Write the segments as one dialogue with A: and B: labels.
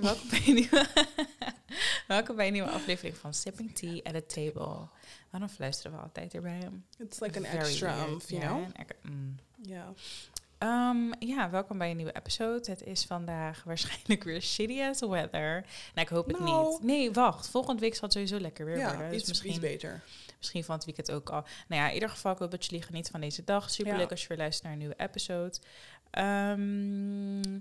A: welkom bij een nieuwe, welkom bij een nieuwe aflevering van Sipping Tea at a Table. Waarom fluisteren we altijd erbij?
B: It's like an
A: Very
B: extra,
A: weird.
B: umph, you
A: Ja,
B: know?
A: ex- mm.
B: Yeah.
A: Ehm, ja, welkom bij een nieuwe episode. Het is vandaag waarschijnlijk weer shitty as weather. Nou, ik hoop het
B: Nou.
A: niet. Nee, wacht. Volgende week zal het sowieso lekker weer
B: Ja,
A: worden. Dus
B: iets,
A: misschien,
B: iets beter.
A: misschien van het weekend ook al. Nou ja, in ieder geval, ik hoop dat jullie genieten van deze dag. Super leuk
B: Ja.
A: als je weer luistert naar een nieuwe episode. Ehm,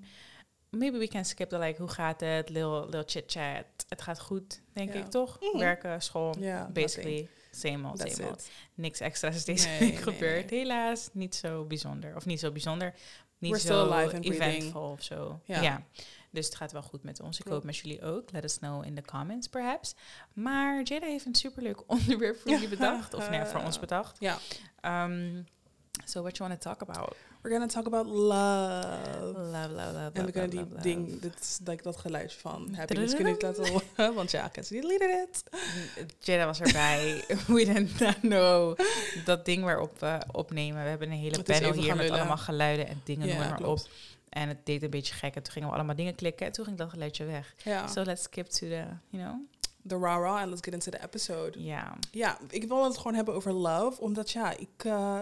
A: maybe we can skip the like, hoe gaat het? Lil, lil chit-chat. Het gaat goed, denk ik, toch?
B: Mhm.
A: Werken, school, basically. Same old,
B: That's
A: same old.
B: it.
A: Niks extra's is deze
B: Nee,
A: week
B: nee,
A: gebeurd.
B: nee.
A: Helaas, niet zo bijzonder. Of niet zo bijzonder. Niet
B: We're
A: zo eventvol of zo. Ja.
B: Ja.
A: Dus het gaat wel goed met ons. Ik hoop met jullie ook. Let us know in the comments, perhaps. Maar Jada heeft een superleuk onderwerp voor jullie bedacht. Of nee, voor ons bedacht.
B: Ja.
A: Um, so what you want to talk about?
B: We're gonna talk about love.
A: Love, love, love,
B: En we
A: love,
B: kunnen die
A: love, love.
B: ding, dit is like dat geluidje van happiness kunnen niet laten horen. Want ja, Cassie deleted it.
A: Jada was erbij. We didn't not know. Dat ding waarop we opnemen. We hebben een hele
B: Het
A: panel hier met
B: lullen.
A: allemaal geluiden en dingen,
B: Ja,
A: noem maar op. En het deed een beetje gek. En toen gingen we allemaal dingen klikken. En toen ging dat geluidje weg.
B: Ja.
A: So let's skip to the, you know?
B: The rah and let's get into the episode.
A: Ja.
B: Ja, ik wil het gewoon hebben over love. Omdat ja, ik, eh,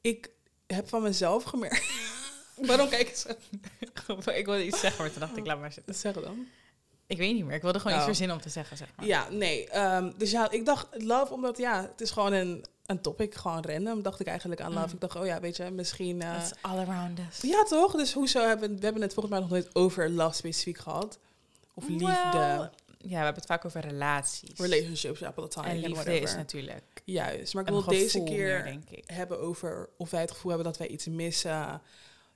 B: ik heb van mezelf gemerkt. Waarom kijk je zo?
A: ik wilde iets zeggen, maar toen dacht ik, laat maar zitten.
B: Zeg dan.
A: Ik weet niet meer. Ik wilde gewoon
B: Oh.
A: iets verzinnen om te zeggen, zeg maar.
B: Ja, nee. ehm, dus ja, ik dacht love, omdat ja, het is gewoon een, een topic, gewoon random. Dacht ik eigenlijk aan love.
A: Mm.
B: Ik dacht, oh ja, weet je, misschien. eh,
A: It's all around us.
B: ja, toch? Dus hoezo hebben we hebben het volgens mij nog nooit over love specifiek gehad? Of liefde,
A: Well, ja, we hebben het vaak over relaties.
B: relationships, ja, time.
A: En liefde is natuurlijk
B: Juist, maar ik wil deze keer
A: denk ik.
B: hebben over of wij het gevoel hebben dat wij iets missen,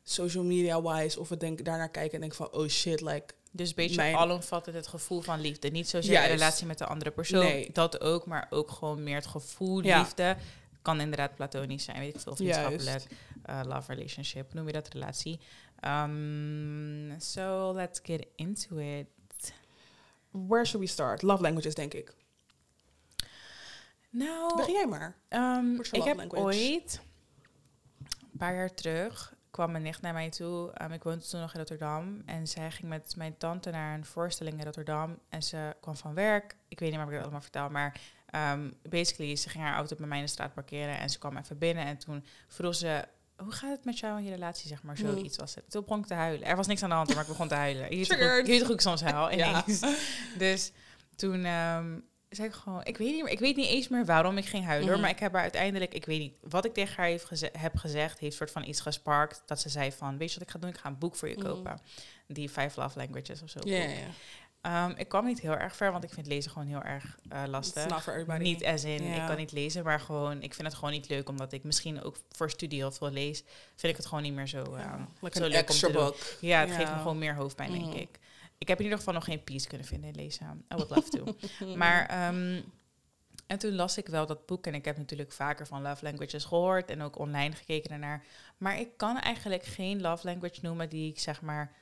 B: social media-wise, of we denk, daarnaar kijken en denken van, oh shit, like,
A: Dus een beetje
B: Mijn-
A: alomvattend het gevoel van liefde. Niet zozeer
B: Juist.
A: een relatie met de andere persoon.
B: Nee.
A: Dat ook, maar ook gewoon meer het gevoel
B: Ja.
A: liefde. Kan inderdaad platonisch zijn, weet ik veel, vriendschappelijk. eh, love relationship, noem je dat, relatie. Um, so let's get into it.
B: Where should we start? Love languages, denk ik.
A: Nou,
B: Begin jij maar.
A: Ehm, ik heb
B: language?
A: ooit, een paar jaar terug, kwam mijn nicht naar mij toe. Ehm, ik woonde toen nog in Rotterdam. En zij ging met mijn tante naar een voorstelling in Rotterdam. En ze kwam van werk. Ik weet niet meer of ik dat allemaal vertel, maar... ehm, basically, ze ging haar auto bij mij in de straat parkeren. En ze kwam even binnen. En toen vroeg ze... Hoe gaat het met jou en je relatie, zeg maar?
B: Hmm.
A: Zoiets was het. Toen begon ik te huilen. Er was niks aan de hand, maar ik begon te huilen. Je weet toch hoe ik soms huil?
B: Ja.
A: Ineens. Dus toen ehm, zei ik gewoon, ik weet niet meer, ik weet niet eens meer waarom ik ging huilen,
B: Mhm.
A: maar ik heb haar uiteindelijk, ik weet niet, wat ik tegen haar heeft geze- heb gezegd, heeft soort van iets gesparkt, dat ze zei van, weet je wat ik ga doen? Ik ga een boek voor je
B: Mhm.
A: kopen, die Five Love Languages of zo.
B: Ja, ja,
A: Ehm, ik kwam niet heel erg ver, want ik vind lezen gewoon heel erg eh, lastig. Niet as in, ik kan niet lezen, maar gewoon, ik vind het gewoon niet leuk, omdat ik misschien ook voor studie heel veel lees, vind ik het gewoon niet meer zo, ehm,
B: like
A: zo leuk om te doen. Ja, het geeft me gewoon meer hoofdpijn, denk
B: Mhm.
A: ik. Ik heb in ieder geval nog geen peace kunnen vinden in lezen. I would love to. maar, ehm, en toen las ik wel dat boek. En ik heb natuurlijk vaker van love languages gehoord. En ook online gekeken ernaar. Maar ik kan eigenlijk geen love language noemen die ik zeg maar...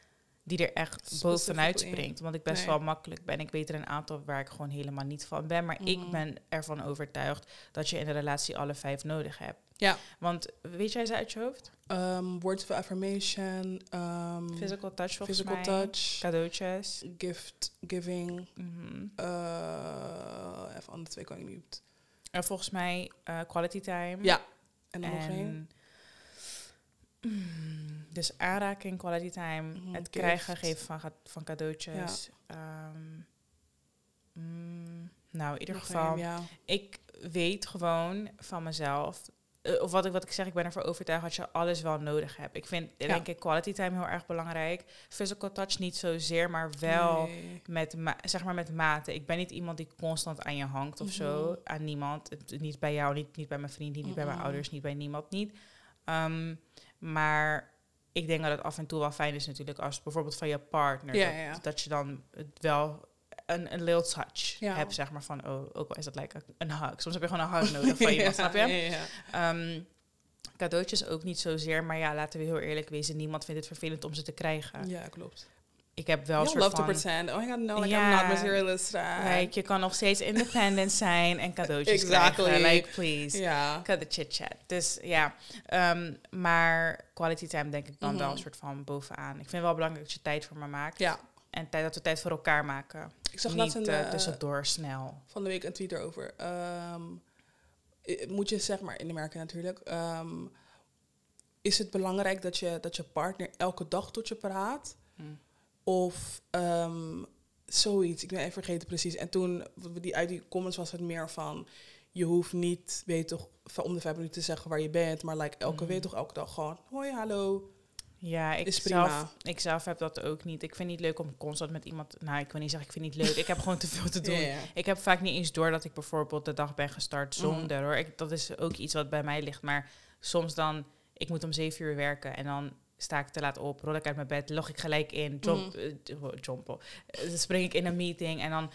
A: Die er echt bovenuit springt. Want ik best
B: Nee.
A: wel makkelijk ben. Ik weet er een aantal waar ik gewoon helemaal niet van ben. Maar ik
B: Mhm.
A: ben ervan overtuigd dat je in een relatie alle vijf nodig hebt.
B: Ja.
A: Want weet jij ze uit je hoofd?
B: Um, words of affirmation, um,
A: Physical touch volgens
B: physical
A: mij.
B: touch,
A: Cadeautjes.
B: gift giving.
A: Mhm.
B: Uh, even andere twee kan ik niet.
A: En volgens mij eh, quality time.
B: Ja. En dan nog één.
A: Mm, dus aanraking, quality time,
B: Mhm,
A: het krijgen, geven van, van cadeautjes. Ehm, mm, nou, in ieder
B: Nog
A: geval,
B: ja.
A: ik weet gewoon van mezelf, eh, of wat ik, wat ik zeg, ik ben ervoor overtuigd dat je alles wel nodig hebt. Ik vind,
B: Ja.
A: denk ik, quality time heel erg belangrijk. Physical touch niet zozeer, maar wel
B: Nee.
A: met, ma- zeg maar met mate. Ik ben niet iemand die constant aan je hangt of zo.
B: Mhm.
A: Aan niemand. Niet bij jou, niet, niet bij mijn vriend, niet bij mijn
B: Mhm.
A: ouders, niet bij niemand, niet. Ehm, maar ik denk dat het af en toe wel fijn is natuurlijk als bijvoorbeeld van je partner.
B: Ja,
A: dat,
B: ja.
A: dat je dan het wel een, een little touch
B: Ja.
A: hebt, zeg maar van, oh, ook al is dat like een hug. Soms heb je gewoon een hug nodig van iemand, snap je?
B: Ja, ja, ja.
A: Ehm, cadeautjes ook niet zozeer, maar ja, laten we heel eerlijk wezen. Niemand vindt het vervelend om ze te krijgen.
B: Ja, klopt.
A: Ik heb wel soort
B: love to
A: van...
B: pretend. Oh my god, no, like
A: Ja.
B: I'm not materialistic.
A: Like, je kan nog steeds independent zijn en cadeautjes
B: Exactly.
A: krijgen. Like, please.
B: Ja.
A: The chit-chat. Dus ja, ehm, maar quality time denk ik dan wel
B: Mhm.
A: een soort van bovenaan. Ik vind het wel belangrijk dat je tijd voor me maakt.
B: Ja.
A: En tijd dat we tijd voor elkaar maken.
B: Ik zag
A: Niet
B: laatst een,
A: eh,
B: eh,
A: tussendoor snel.
B: van de week een tweet erover. Ehm, eh, moet je zeg maar in Amerika natuurlijk. ehm, is het belangrijk dat je, dat je partner elke dag tot je praat?
A: Mm.
B: Of ehm, zoiets. Ik ben even vergeten precies. En toen, die, uit die comments was het meer van... Je hoeft niet, weet toch, van om de vijf minuten te zeggen waar je bent. Maar like, elke, weet je toch, elke dag gewoon... Hoi, hallo.
A: Ja, ik zelf, ik zelf heb dat ook niet. Ik vind het niet leuk om constant met iemand... Nou, ik wil niet zeggen, ik vind het niet leuk. Ik heb gewoon te veel te doen. Ik heb vaak niet eens door dat ik bijvoorbeeld de dag ben gestart
B: Mhm.
A: zonder hoor. Ik, dat is ook iets wat bij mij ligt. Maar soms dan, ik moet om zeven uur werken en dan sta ik te laat op, rol ik uit mijn bed, log ik gelijk in, jump, jump, dan spring ik in een meeting en dan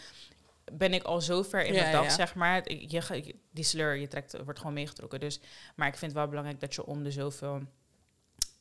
A: ben ik al zo ver in
B: Ja,
A: mijn dag,
B: ja.
A: zeg maar. Je, die sleur, je trekt, wordt gewoon meegetrokken. Dus, maar ik vind het wel belangrijk dat je om de zoveel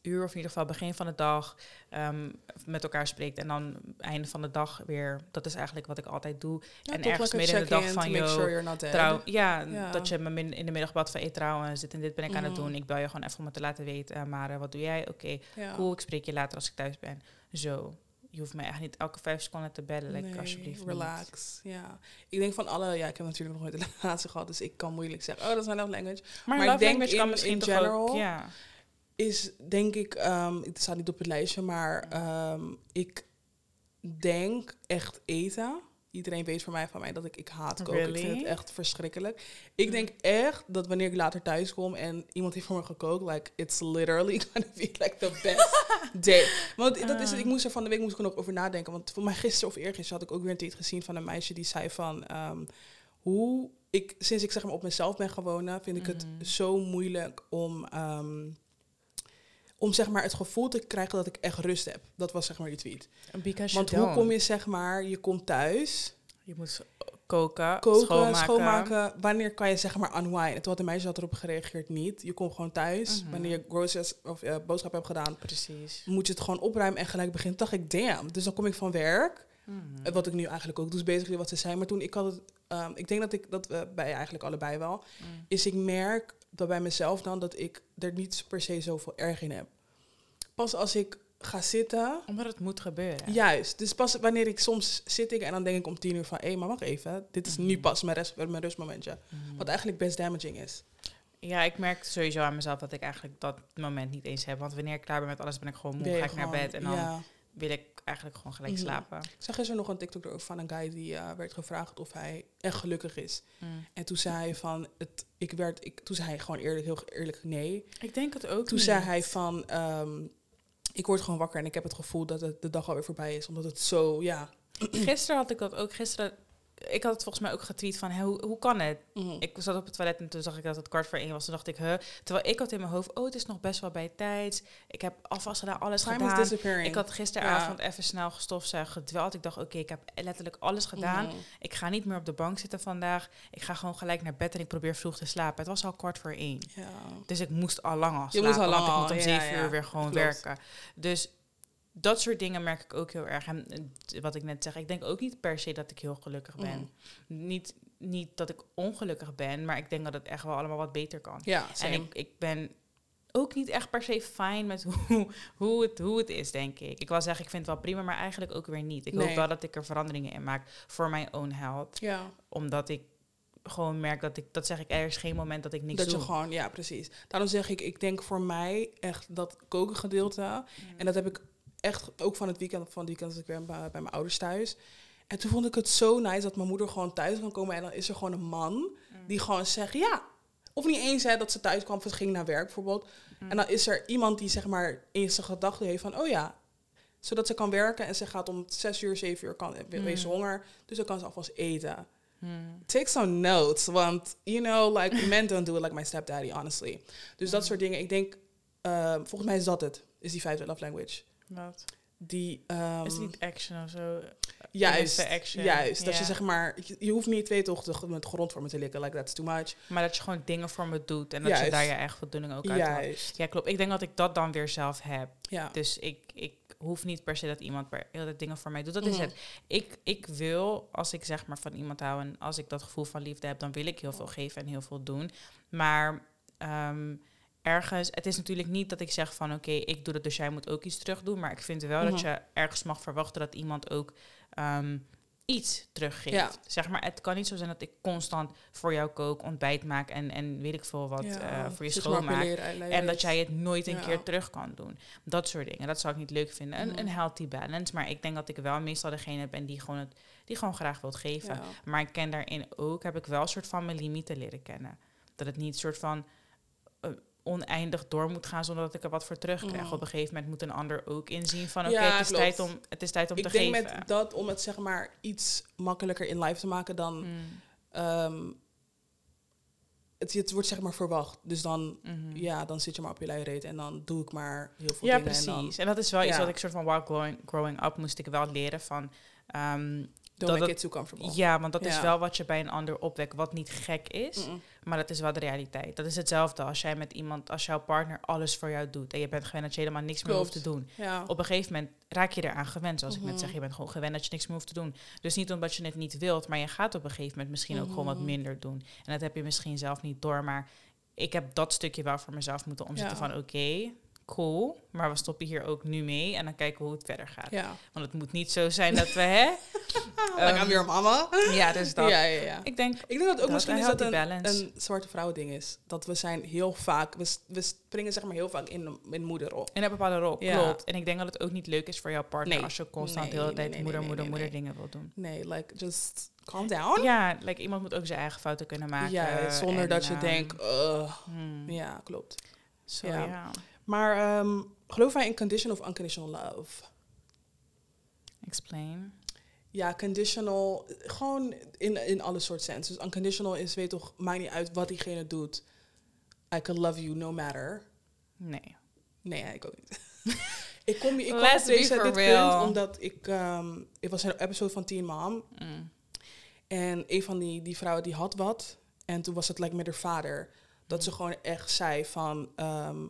A: uur, of in ieder geval begin van de dag, ehm, met elkaar spreekt. En dan einde van de dag weer. Dat is eigenlijk wat ik altijd doe.
B: Ja,
A: En ergens midden in de dag van,
B: sure dead.
A: Trouw, ja,
B: Ja.
A: dat je me min- in de middag bad van hey, trouwen zit en dit ben ik aan het
B: Mhm.
A: doen. Ik bel je gewoon even om het te laten weten. Eh, maar eh, wat doe jij? Oké,
B: Ja.
A: cool. Ik spreek je later als ik thuis ben. Zo. Je hoeft mij echt niet elke vijf seconden te bellen. Like,
B: Nee,
A: alsjeblieft. niet.
B: relax. Ja. Ik denk van alle, ja, ik heb natuurlijk nog nooit een relatie gehad, dus ik kan moeilijk zeggen, oh, dat is mijn love language.
A: Maar,
B: ik denk
A: language kan
B: in-
A: misschien
B: in
A: toch
B: general-
A: ook... Ja.
B: Is denk ik, ehm het staat niet op het lijstje, maar ehm, ik denk echt eten. Iedereen weet van mij, van mij dat ik, ik haat koken. Ik vind het echt verschrikkelijk. Ik denk echt dat wanneer ik later thuis kom en iemand heeft voor me gekookt, like it's literally gonna be like the best day. Want dat is het, ik moest er van de week moest ik er nog over nadenken. Want voor mij gisteren of eergisteren had ik ook weer een tweet gezien van een meisje die zei van ehm, hoe ik sinds ik zeg maar op mezelf ben gewonnen, vind ik het
A: Mhm.
B: zo moeilijk om om zeg maar het gevoel te krijgen dat ik echt rust heb. Dat was zeg maar je tweet. Want hoe kom je zeg maar, je komt thuis,
A: Je moet koken,
B: koken,
A: schoonmaken.
B: schoonmaken. Wanneer kan je zeg maar unwind? En toen had de meisje had erop gereageerd niet. Je komt gewoon thuis.
A: Mhm.
B: Wanneer je groceries of eh, boodschappen hebt gedaan,
A: Precies.
B: moet je het gewoon opruimen en gelijk beginnen. Dacht ik, damn. Dus dan kom ik van werk.
A: Mhm.
B: Eh, Wat ik nu eigenlijk ook doe, is basically wat ze zei. Maar toen ik had het, ehm, ik denk dat ik dat we bij eigenlijk allebei wel,
A: Mm.
B: is ik merk dat bij mezelf dan dat ik er niet per se zoveel erg in heb. Pas als ik ga zitten,
A: Omdat het moet gebeuren.
B: juist. Dus pas wanneer ik soms zit ik en dan denk ik om tien uur van, hé, maar wacht even, dit is nu
A: Mhm.
B: pas mijn, rest, mijn rustmomentje.
A: Mhm.
B: Wat eigenlijk best damaging is.
A: Ja, ik merk sowieso aan mezelf dat ik eigenlijk dat moment niet eens heb. Want wanneer ik klaar ben met alles, ben ik gewoon moe, ga ik naar bed en dan
B: Ja.
A: wil ik eigenlijk gewoon gelijk
B: Mhm.
A: slapen.
B: Ik zag gisteren nog een TikTok erover van een guy die eh, werd gevraagd of hij echt gelukkig is.
A: Mm.
B: En toen zei hij van, het, ik werd, ik, toen zei hij gewoon eerlijk, heel eerlijk nee.
A: Ik denk het ook
B: Toen
A: niet.
B: zei hij van, ehm, ik word gewoon wakker en ik heb het gevoel dat het de dag alweer voorbij is. Omdat het zo, ja.
A: Gisteren had ik dat ook. Gisteren, ik had het volgens mij ook getweet van, hè, hoe, hoe kan het?
B: mhm.
A: Ik zat op het toilet en toen zag ik dat het kwart voor één was. Toen dacht ik, huh? Terwijl ik had in mijn hoofd, oh, het is nog best wel bij tijd. Ik heb alvast gedaan, alles
B: Time
A: gedaan. Ik had gisteravond even snel gestofzuigd, gedweld. Ik dacht, oké, ik heb letterlijk alles gedaan.
B: Mhm.
A: Ik ga niet meer op de bank zitten vandaag. Ik ga gewoon gelijk naar bed en ik probeer vroeg te slapen. Het was al kwart voor één.
B: Ja.
A: Dus ik moest al lang al
B: Je
A: slapen,
B: moest al lang
A: want ik moet om
B: ja,
A: zeven uur weer gewoon
B: Klopt.
A: werken. Dus dat soort dingen merk ik ook heel erg. En eh, wat ik net zeg, ik denk ook niet per se dat ik heel gelukkig ben.
B: Mhm.
A: Niet, niet dat ik ongelukkig ben, maar ik denk dat het echt wel allemaal wat beter kan.
B: Ja,
A: En ik, ik ben ook niet echt per se fijn met hoe, hoe, het, hoe het is, denk ik. Ik wil zeggen, ik vind het wel prima, maar eigenlijk ook weer niet. Ik hoop wel dat ik er veranderingen in maak voor mijn own health.
B: ja,
A: Omdat ik gewoon merk dat ik, dat zeg ik, er is geen moment dat ik niks
B: dat
A: doe.
B: je gewoon, ja, precies. Daarom zeg ik, ik denk voor mij echt dat koken gedeelte. En dat heb ik echt ook van het weekend, van het weekend als ik weer bij, bij mijn ouders thuis. En toen vond ik het zo nice dat mijn moeder gewoon thuis kan komen en dan is er gewoon een man
A: Mm.
B: die gewoon zegt ja. Of niet eens hè, dat ze thuis kwam of het ging naar werk bijvoorbeeld.
A: Mm.
B: En dan is er iemand die zeg maar in zijn gedachten heeft van oh ja. Zodat ze kan werken en ze gaat om zes uur, zeven uur, kan, we- wees
A: Mm.
B: honger. Dus dan kan ze alvast eten.
A: Hmm.
B: Take some notes, want you know, like men don't do it like my stepdaddy, honestly. Dus dat
A: Mm.
B: soort dingen. Ik denk, eh, volgens mij is dat het. Is die vijfde love language.
A: Wat?
B: Die, ehm,
A: is het niet action of zo?
B: juist,
A: action,
B: juist. Dat je zeg maar, je, je hoeft niet twee toch de, met de grond voor me te likken, like that's too much.
A: Maar dat je gewoon dingen voor me doet en dat je daar je eigen voldoening ook uit haalt. Ja, klopt. Ik denk dat ik dat dan weer zelf heb.
B: ja.
A: Dus ik, ik hoef niet per se dat iemand per heel dingen voor mij doet. Dat is
B: Mhm.
A: het. Ik, ik wil, als ik zeg maar van iemand hou en als ik dat gevoel van liefde heb, dan wil ik heel veel geven en heel veel doen. Maar ehm, ergens, het is natuurlijk niet dat ik zeg van oké, ik doe het, dus jij moet ook iets terug doen. Maar ik vind wel dat
B: Mhm.
A: je ergens mag verwachten dat iemand ook ehm, iets teruggeeft.
B: Ja.
A: Zeg maar, het kan niet zo zijn dat ik constant voor jou kook, ontbijt maak en, en weet ik veel wat eh, voor je schoonmaak. En dat jij het nooit een
B: Ja.
A: keer terug kan doen. Dat soort dingen. Dat zou ik niet leuk vinden. Een,
B: Mhm.
A: een healthy balance. Maar ik denk dat ik wel meestal degene ben die gewoon, het, die gewoon graag wilt geven. Maar ik ken daarin ook, heb ik wel een soort van mijn limieten leren kennen. Dat het niet een soort van eh, oneindig door moet gaan zonder dat ik er wat voor terugkrijg.
B: Mhm.
A: Op een gegeven moment moet een ander ook inzien van oké,
B: Ja,
A: het, is tijd om, het is tijd om
B: Ik
A: te
B: denk
A: geven.
B: met dat, om het zeg maar iets makkelijker in live te maken, dan...
A: Mm,
B: ehm, het, het wordt zeg maar verwacht. Dus dan,
A: mhm.
B: ja, dan zit je maar op je luiereed en dan doe ik maar heel veel
A: Ja,
B: dingen.
A: precies.
B: En
A: En, dat is wel iets wat ik soort van while growing, growing up moest ik wel leren van... ehm,
B: dan
A: dat
B: don't make
A: het-
B: it too comfortable.
A: ja, want dat is wel wat je bij een ander opwekt, wat niet gek is.
B: Mm-mm.
A: Maar dat is wel de realiteit. Dat is hetzelfde als jij met iemand, als jouw partner alles voor jou doet. En je bent gewend dat je helemaal niks meer hoeft te doen.
B: Ja.
A: Op een gegeven moment raak je eraan gewend. Zoals ik net
B: Mhm.
A: zeg, je bent gewoon gewend dat je niks meer hoeft te doen. Dus niet omdat je het niet wilt, maar je gaat op een gegeven moment misschien ook gewoon wat
B: Mhm.
A: minder doen. En dat heb je misschien zelf niet door. Maar ik heb dat stukje wel voor mezelf moeten omzetten
B: Ja.
A: van oké, cool. Maar we stoppen hier ook nu mee en dan kijken we hoe het verder gaat.
B: ja.
A: Want het moet niet zo zijn dat we, hè?
B: like
A: Ehm,
B: I'm your mama.
A: Ja, dus dat.
B: Ja, ja, ja.
A: Ik denk,
B: Ik denk dat ook
A: Dat,
B: misschien
A: een
B: is dat een,
A: balance.
B: een zwarte vrouwen ding is. Dat we zijn heel vaak, we, we springen zeg maar heel vaak in, in moederrol.
A: in een bepaalde rol,
B: Ja.
A: klopt. En ik denk dat het ook niet leuk is voor jouw partner
B: Nee.
A: als je constant
B: Nee,
A: de hele tijd
B: nee,
A: moeder,
B: nee,
A: moeder,
B: nee,
A: moeder
B: nee.
A: dingen wil doen.
B: Nee, like just calm down.
A: Ja, like, iemand moet ook zijn eigen fouten kunnen maken.
B: Ja, zonder
A: en,
B: dat je
A: ehm,
B: denkt, uh,
A: hmm,
B: ja, klopt.
A: zo,
B: ja.
A: ja.
B: Maar ehm, geloof wij in conditional of unconditional love?
A: Explain.
B: Ja, conditional, gewoon in, in alle soort sens. Dus unconditional is, weet toch, maakt niet uit wat diegene doet. I can love you no matter.
A: Nee.
B: Nee, ik ook niet. ik kom, ik kom op deze, dit
A: real.
B: punt omdat ik... ehm ik was in een episode van Teen Mom.
A: Mm.
B: En een van die, die vrouwen die had wat. En toen was het like, met haar vader. Dat ze gewoon echt zei van... ehm,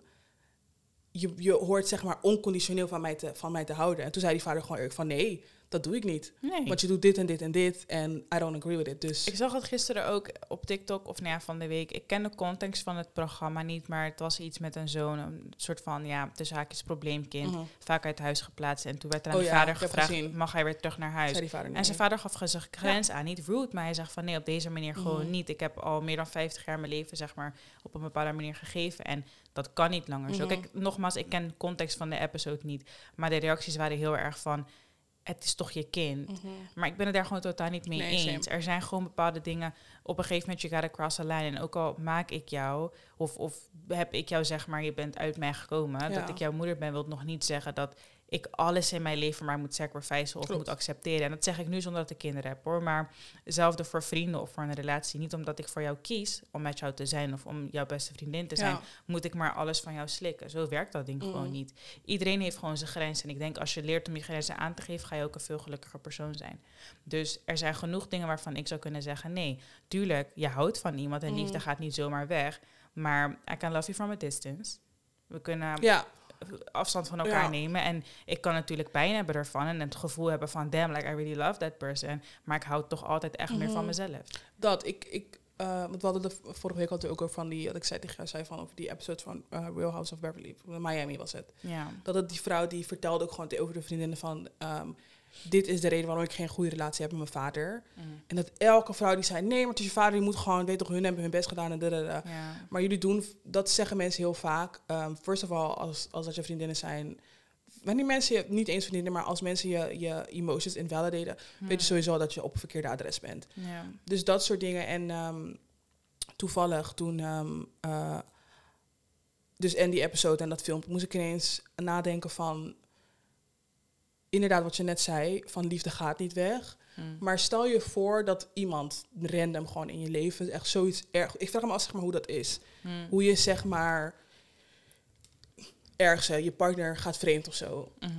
B: je, je hoort zeg maar onconditioneel van mij, te, van mij te houden. En toen zei die vader gewoon eerlijk van... Nee, dat doe ik niet.
A: Nee.
B: Want je doet dit en dit en dit. En I don't agree with it. Dus
A: Ik zag het gisteren ook op TikTok, of nou ja, van de week. Ik ken de context van het programma niet, maar het was iets met een zoon, een soort van, ja, tussen haakjes probleemkind,
B: mhm,
A: vaak uit huis geplaatst. En toen werd er aan
B: Oh
A: de
B: ja,
A: vader gevraagd,
B: gezien.
A: mag hij weer terug naar huis? En zijn vader gaf zijn grens aan, niet rude, maar hij zegt van nee, op deze manier gewoon
B: Mhm.
A: niet. Ik heb al meer dan 50 jaar mijn leven, zeg maar, op een bepaalde manier gegeven. En dat kan niet langer zo.
B: Mhm.
A: Kijk, nogmaals, ik ken de context van de episode niet. Maar de reacties waren heel erg van, het is toch je kind.
B: Mhm.
A: Maar ik ben het daar gewoon totaal niet mee
B: Nee,
A: eens.
B: same.
A: Er zijn gewoon bepaalde dingen. Op een gegeven moment, je gaat across the line. En ook al maak ik jou, of, of heb ik jou zeg maar, je bent uit mij gekomen.
B: Ja.
A: Dat ik jouw moeder ben, wil nog niet zeggen dat ik alles in mijn leven maar moet sacrificen of
B: Klopt.
A: moet accepteren. En dat zeg ik nu zonder dat ik kinderen heb hoor. Maar hetzelfde voor vrienden of voor een relatie. Niet omdat ik voor jou kies om met jou te zijn of om jouw beste vriendin te zijn,
B: Ja.
A: moet ik maar alles van jou slikken. Zo werkt dat ding gewoon niet. Iedereen heeft gewoon zijn grenzen. En ik denk als je leert om je grenzen aan te geven, ga je ook een veel gelukkiger persoon zijn. Dus er zijn genoeg dingen waarvan ik zou kunnen zeggen: nee, tuurlijk, je houdt van iemand en liefde gaat niet zomaar weg. Maar I can love you from a distance. We kunnen
B: Ja,
A: afstand van elkaar
B: Ja.
A: nemen. En ik kan natuurlijk pijn hebben ervan en het gevoel hebben van damn, like I really love that person. Maar ik hou toch altijd echt meer van
B: Mhm.
A: mezelf.
B: dat. Ik, ik, eh, want we hadden de vorige week hadden we ook over van die, dat ik zei tegen jou, zei van over die episode van eh, Real House of Beverly, Miami was het.
A: Ja.
B: Dat het die vrouw die vertelde ook gewoon over de vriendinnen van, ehm, dit is de reden waarom ik geen goede relatie heb met mijn vader.
A: Mm.
B: En dat elke vrouw die zei, nee, maar het is je vader, die moet gewoon, weet toch, hun hebben hun best gedaan en da, da, da.
A: ja.
B: Maar jullie doen, dat zeggen mensen heel vaak. Um, first of all, als, als dat je vriendinnen zijn. Wanneer mensen je, niet eens vriendinnen, maar als mensen je, je emotions invalideren, weet je sowieso dat je op een verkeerde adres bent.
A: Ja.
B: Dus dat soort dingen. En ehm, toevallig toen, ehm, eh, dus en die episode en dat filmpje, moest ik ineens nadenken van, inderdaad wat je net zei, van liefde gaat niet weg.
A: Mm.
B: Maar stel je voor dat iemand random gewoon in je leven echt zoiets erg. Ik vraag me af zeg maar, hoe dat is.
A: Mm.
B: Hoe je zeg maar ergens, hè, je partner gaat vreemd of zo.
A: Mhm.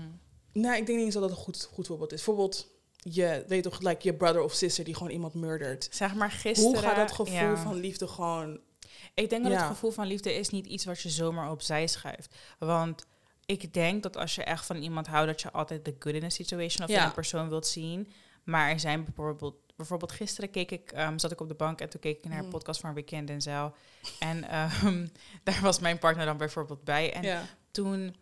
B: Nou, ik denk niet eens dat dat een goed, goed voorbeeld is. Bijvoorbeeld, je weet toch, like je brother of sister die gewoon iemand murdert.
A: Zeg maar gisteren.
B: Hoe gaat dat gevoel
A: ja.
B: van liefde gewoon...
A: Ik denk dat
B: Ja.
A: het gevoel van liefde is niet iets wat je zomaar opzij schuift. Want ik denk dat als je echt van iemand houdt, dat je altijd de good in a situation of
B: Ja.
A: in een persoon wilt zien. Maar er zijn bijvoorbeeld bijvoorbeeld gisteren keek ik, ehm, zat ik op de bank en toen keek ik naar een
B: Mhm.
A: podcast van Weekend en Zeil. En ehm, daar was mijn partner dan bijvoorbeeld bij. En
B: ja.
A: toen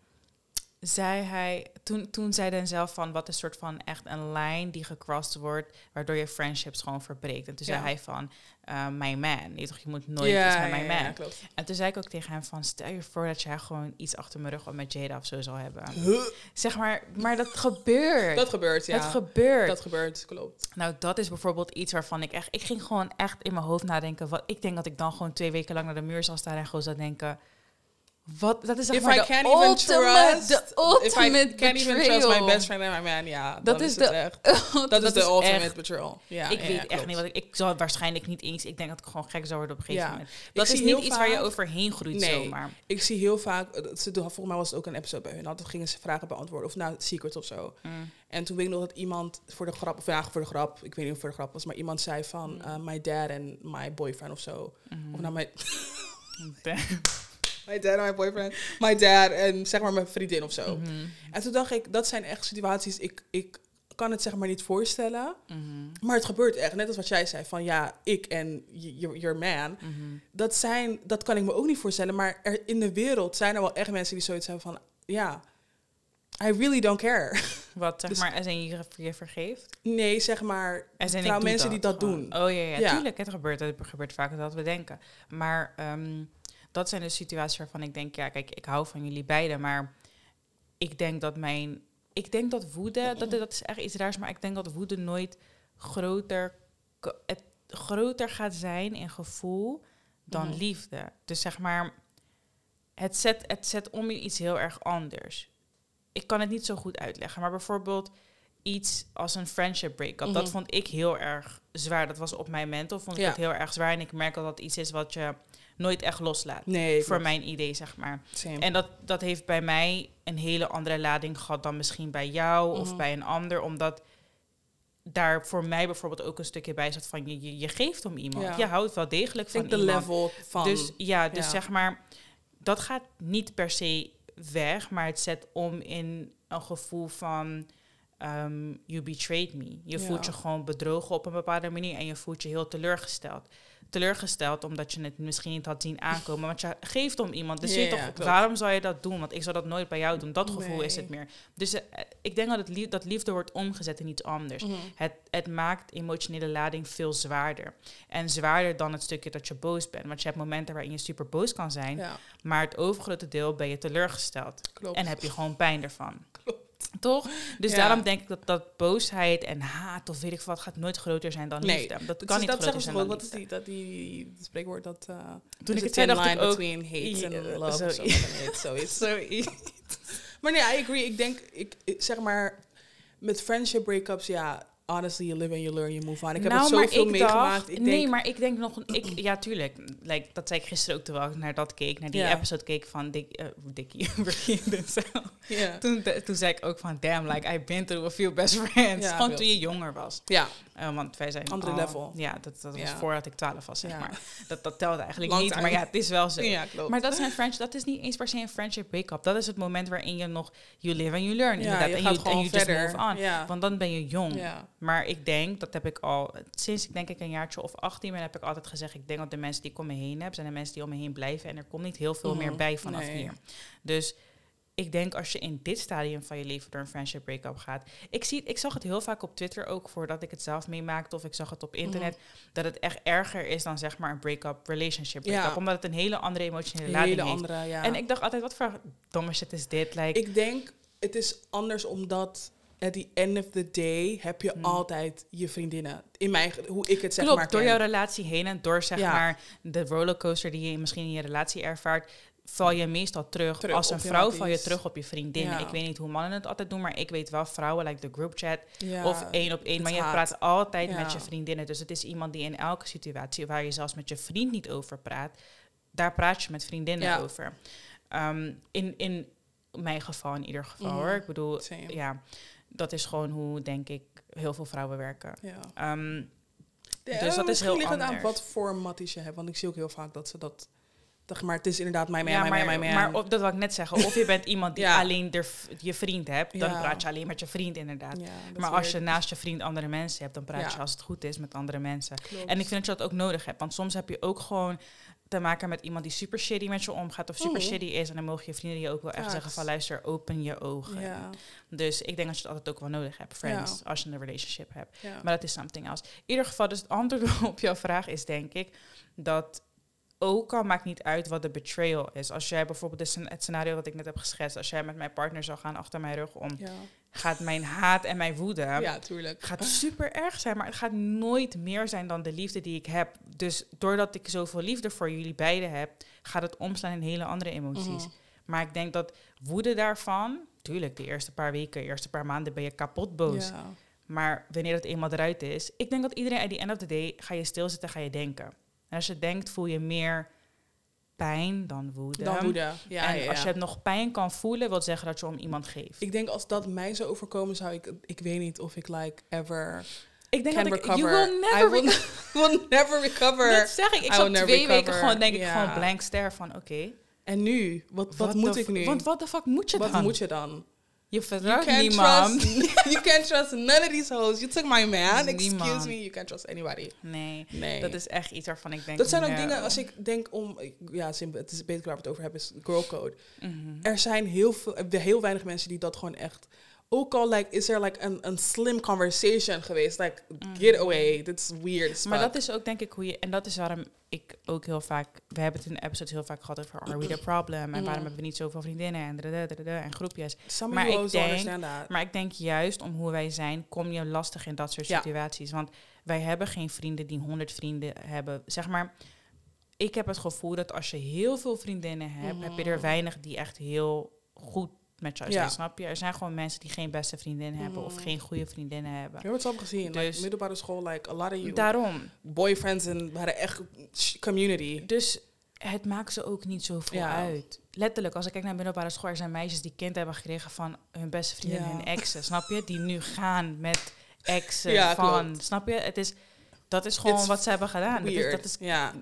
A: zei hij, toen, toen zei Denzel van wat is soort van echt een lijn die gecrossed wordt, waardoor je friendships gewoon verbreekt. En toen zei hij van, eh, my man, je, toch, je moet nooit
B: ja,
A: iets met my
B: ja,
A: man.
B: klopt.
A: En toen zei ik ook tegen hem van, stel je voor dat jij gewoon iets achter mijn rug met Jada of zo zal hebben.
B: Huh?
A: Zeg maar, maar dat gebeurt.
B: Dat gebeurt, ja.
A: Het gebeurt.
B: Dat gebeurt, klopt.
A: Nou, dat is bijvoorbeeld iets waarvan ik echt... Ik ging gewoon echt in mijn hoofd nadenken. Wat, ik denk dat ik dan gewoon twee weken lang naar de muur zal staan en gewoon zou denken... Wat, dat is zeg
B: If
A: maar
B: I
A: de
B: can't
A: ultimate,
B: trust-
A: de
B: If I
A: ultimate
B: can't even trust my
A: betrayal.
B: best friend and my man, ja,
A: Dat is de-
B: echt. Dat, is de ultimate
A: echt-
B: betrayal. Ja,
A: ik
B: ja,
A: weet echt
B: klopt.
A: niet wat ik... Ik zal waarschijnlijk niet eens... Ik denk dat ik gewoon gek zou worden op een gegeven
B: Ja.
A: moment. Dat is niet iets waar je overheen groeit
B: Nee.
A: zomaar.
B: Ik zie heel vaak, ze doen, volgens mij was het ook een episode bij hun, hadden gingen ze vragen beantwoorden, of nou, secrets of zo.
A: Mm.
B: En toen weet ik nog dat iemand voor de grap, of ja, voor de grap, ik weet niet of voor de grap was, maar iemand zei van,
A: Mm.
B: eh, my dad and my boyfriend of zo.
A: Mhm.
B: Of nou, my,
A: Damn.
B: My dad and my boyfriend, my dad en zeg maar mijn vriendin of zo.
A: Mhm.
B: En toen dacht ik, dat zijn echt situaties, ik, ik kan het zeg maar niet voorstellen,
A: Mhm.
B: maar het gebeurt echt. Net als wat jij zei, van ja, ik en your, man,
A: Mhm.
B: dat zijn, dat kan ik me ook niet voorstellen. Maar er, in de wereld zijn er wel echt mensen die zoiets hebben van, ja, I really don't care.
A: Wat, zeg
B: Dus-
A: maar, als in je, je vergeeft?
B: Nee, zeg maar, trouw mensen die dat
A: gewoon.
B: doen.
A: Oh ja, ja,
B: Ja.
A: tuurlijk. Het gebeurt, het gebeurt vaker dan we denken. Maar ehm, dat zijn de situaties waarvan ik denk, ja, kijk, ik hou van jullie beiden, maar ik denk dat mijn, ik denk dat woede, dat, dat is echt iets raars, maar ik denk dat woede nooit groter, het groter gaat zijn in gevoel dan
B: Mhm.
A: liefde. Dus zeg maar, het zet, het zet om in iets heel erg anders. Ik kan het niet zo goed uitleggen, maar bijvoorbeeld iets als een friendship breakup. Dat
B: Mhm.
A: vond ik heel erg zwaar. Dat was op mijn mental, vond ik
B: Ja.
A: het heel erg zwaar. En ik merk dat dat iets is wat je nooit echt loslaat.
B: Nee,
A: voor mijn idee, zeg maar.
B: Same.
A: En dat, dat heeft bij mij een hele andere lading gehad dan misschien bij jou of
B: Mhm.
A: bij een ander. Omdat daar voor mij bijvoorbeeld ook een stukje bij zat van je, je, je geeft om iemand.
B: Ja.
A: Je houdt wel degelijk van
B: de level van...
A: Dus ja, dus
B: ja.
A: zeg maar, dat gaat niet per se weg, maar het zet om in een gevoel van ehm, you betrayed me. Je
B: Ja.
A: voelt je gewoon bedrogen op een bepaalde manier en je voelt je heel teleurgesteld. Teleurgesteld omdat je het misschien niet had zien aankomen, want je geeft om iemand. Dus je toch,
B: klopt.
A: waarom zou je dat doen? Want ik zou dat nooit bij jou doen. Dat gevoel is het meer. Dus eh, ik denk dat, het lief, dat liefde wordt omgezet in iets anders.
B: Mhm.
A: Het, het maakt emotionele lading veel zwaarder. En zwaarder dan het stukje dat je boos bent. Want je hebt momenten waarin je super boos kan zijn.
B: Ja,
A: Maar het overgrote deel ben je teleurgesteld.
B: klopt.
A: En heb je gewoon pijn ervan.
B: Klopt.
A: Toch? Dus
B: Ja.
A: daarom denk ik dat, dat boosheid en haat of weet ik wat gaat nooit groter zijn dan
B: Nee,
A: liefde. Dat kan niet
B: dat
A: groter zijn dan
B: Wat is die, dat die, spreekwoord dat... uh,
A: Toen ik het zei, dacht ik ook...
B: between hate and love of
A: zo-
B: zo. Hate, zoiets.
A: Zoiets.
B: Maar nee, I agree. Ik denk, ik- zeg maar, met friendship breakups, ja, honestly, you live and you learn, you move on. Ik heb
A: nou,
B: het zoveel meegemaakt. ik
A: nee,
B: denk,
A: maar ik denk nog... een- Ik, ja, tuurlijk. Like, dat zei ik gisteren ook terwijl ik naar dat keek. Naar die episode keek van Dick, eh, Dickie. Ricky en Denzel.
B: ja.
A: Toen, toen zei ik ook van, damn, like, I've been through a few best friends. Gewoon
B: klopt.
A: toen je jonger was.
B: ja,
A: Eh, want wij zijn
B: Andere
A: al-
B: level.
A: Ja, dat, dat was
B: Ja.
A: voordat ik 12 was, zeg
B: Ja.
A: maar. Dat, dat telde eigenlijk
B: Long
A: niet,
B: time.
A: maar ja, het is wel zo.
B: ja, klopt.
A: Maar dat is, een friendship, dat is niet eens per se een friendship break-up. Dat is het moment waarin je nog, you live and you learn.
B: ja,
A: inderdaad.
B: je
A: en
B: gaat
A: you,
B: gewoon
A: and you just
B: verder.
A: move on.
B: Ja.
A: Want dan ben je jong.
B: ja.
A: Maar ik denk, dat heb ik al, sinds ik denk ik een jaartje of 18 ben, heb ik altijd gezegd, ik denk dat de mensen die ik om me heen heb, zijn de mensen die om me heen blijven. En er komt niet heel veel
B: Mhm.
A: meer bij vanaf
B: Nee.
A: hier. Dus ik denk als je in dit stadium van je leven door een friendship break-up gaat. Ik, zie, ik zag het heel vaak op Twitter ook voordat ik het zelf meemaakte. Of ik zag het op internet. Dat het echt erger is dan zeg maar een break-up, relationship break-up.
B: Ja.
A: Omdat het een hele andere emotionele lading
B: hele
A: heeft.
B: andere, ja.
A: En ik dacht altijd, wat voor domme shit is dit? Like,
B: ik denk, het is anders omdat... At the end of the day heb je
A: Hmm.
B: altijd je vriendinnen. In mijn, hoe ik het zeg
A: Klopt,
B: maar
A: door
B: ken.
A: jouw relatie heen en door zeg
B: Ja.
A: maar de rollercoaster die je misschien in je relatie ervaart, val je meestal terug.
B: Terug
A: Als een vrouw val je terug op je vriendin.
B: Ja.
A: Ik weet niet hoe mannen het altijd doen, maar ik weet wel vrouwen, like de group chat
B: Ja,
A: of één op één. Maar je praat altijd
B: Ja.
A: met je vriendinnen. Dus het is iemand die in elke situatie waar je zelfs met je vriend niet over praat, daar praat je met vriendinnen over. Ehm, in, in mijn geval in ieder geval
B: Mhm.
A: hoor. Ik bedoel,
B: Same.
A: ja, dat is gewoon hoe denk ik heel veel vrouwen werken.
B: Ja. Ja,
A: Dus dat is heel
B: ligt het aan wat voor matties je hebt. Want ik zie ook heel vaak dat ze dat Zeg maar, het is inderdaad mijn man,
A: ja,
B: mijn
A: maar,
B: man.
A: maar of, dat wil ik net zeggen. Of je bent iemand die
B: Ja.
A: alleen de, je vriend hebt, dan
B: Ja.
A: praat je alleen met je vriend inderdaad.
B: Dat
A: maar als je naast je vriend andere mensen hebt, dan praat je als het goed is met andere mensen.
B: Klopt.
A: En ik vind dat je dat ook nodig hebt. Want soms heb je ook gewoon te maken met iemand die super shitty met je omgaat of super shitty is. En dan mogen je vrienden je ook wel echt zeggen van luister, open je ogen.
B: Ja,
A: Dus ik denk dat je het altijd ook wel nodig hebt, friends, als je een relationship hebt.
B: ja.
A: Maar dat is something else. In ieder geval, dus het antwoord op jouw vraag is denk ik dat ook al maakt niet uit wat de betrayal is. Als jij bijvoorbeeld het scen- het scenario wat ik net heb geschetst, als jij met mijn partner zou gaan achter mijn rug om,
B: ja.
A: gaat mijn haat en mijn woede
B: ja, tuurlijk.
A: gaat super erg zijn, maar het gaat nooit meer zijn dan de liefde die ik heb. Dus doordat ik zoveel liefde voor jullie beiden heb, gaat het omslaan in hele andere emoties.
B: Mhm.
A: Maar ik denk dat woede daarvan, tuurlijk, de eerste paar weken, de eerste paar maanden ben je kapot boos.
B: Ja.
A: Maar wanneer het eenmaal eruit is, ik denk dat iedereen at the end of the day ga je stilzitten, ga je denken. En als je denkt, voel je meer pijn dan woede.
B: Dan woede. Ja,
A: en
B: ja, ja.
A: als je nog pijn kan voelen, wil zeggen dat je om iemand geeft.
B: Ik denk als dat mij zou overkomen, zou ik... Ik weet niet of ik like ever
A: Ik denk dat ik,
B: recover.
A: you will never
B: I will,
A: recover.
B: will never recover.
A: Dat zeg ik. Ik
B: never
A: twee weken gewoon, denk ik, gewoon blank stare van, oké.
B: En nu? Wat, wat moet ik nu?
A: Want wat de fuck moet je
B: wat
A: dan?
B: moet je dan?
A: Je
B: You
A: vertrouwt
B: can't,
A: niemand.
B: trust, you can't trust none of these hoes. You took my man. Excuse me. You can't trust anybody.
A: Nee,
B: Nee.
A: dat is echt iets waarvan ik denk...
B: dat zijn ook
A: no.
B: dingen, als ik denk om... Ja, het is beter waar we het over hebben, is girl code.
A: Mhm.
B: Er zijn heel, veel, heel weinig mensen die dat gewoon echt... Ook al like, is er like een, een slim conversation geweest. Like, get away. Dit is weird.
A: Maar dat is ook denk ik hoe je... En dat is waarom ik ook heel vaak... We hebben het in de episodes heel vaak gehad over Are we the problem? En waarom
B: Mhm.
A: hebben we niet zoveel vriendinnen en, dadadadada en groepjes.
B: Some
A: maar ik denk-. Maar ik denk juist om hoe wij zijn, kom je lastig in dat soort
B: Ja.
A: situaties. Want wij hebben geen vrienden die honderd vrienden hebben. Zeg maar, ik heb het gevoel dat als je heel veel vriendinnen hebt, heb je er weinig die echt heel goed met jou.
B: Ja.
A: Snap je? Er zijn gewoon mensen die geen beste vriendinnen hebben of
B: Mhm.
A: geen goede vriendinnen hebben.
B: hebben het zelf gezien. like,
A: Dus-
B: middelbare school, like, a lot of you.
A: Daarom.
B: boyfriends en we hadden echt community.
A: Dus het maakt ze ook niet zoveel
B: Ja.
A: uit. Letterlijk, als ik kijk naar middelbare school, er zijn meisjes die kind hebben gekregen van hun beste vriendin en
B: Ja.
A: hun exen. Snap je? Die nu gaan met exen
B: Ja,
A: van.
B: klopt.
A: Snap je? Het is, dat is gewoon
B: It's
A: wat ze hebben gedaan. Dat is,
B: Weird.
A: dat is
B: ja,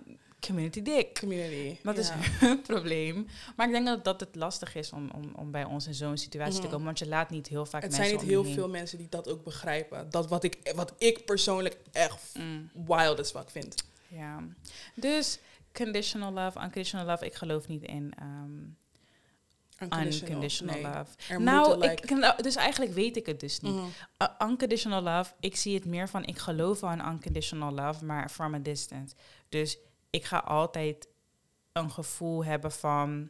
A: community dick.
B: community.
A: Dat is hun probleem. Maar ik denk dat, dat het lastig is om, om, om bij ons in zo'n situatie te
B: Mhm.
A: komen. Want je laat niet heel vaak
B: Het
A: mensen
B: zijn niet heel
A: heen.
B: veel mensen die dat ook begrijpen. Dat wat ik, wat ik persoonlijk echt
A: Mm,
B: wild as fuck vind.
A: ja. Dus conditional love, unconditional love. Ik geloof niet in ehm, unconditional
B: nee.
A: love.
B: Er
A: nou,
B: like-
A: ik, nou, dus eigenlijk weet ik het dus niet.
B: Mhm.
A: Uh, unconditional love, ik zie het meer van ik geloof in unconditional love, maar from a distance. Dus ik ga altijd een gevoel hebben van.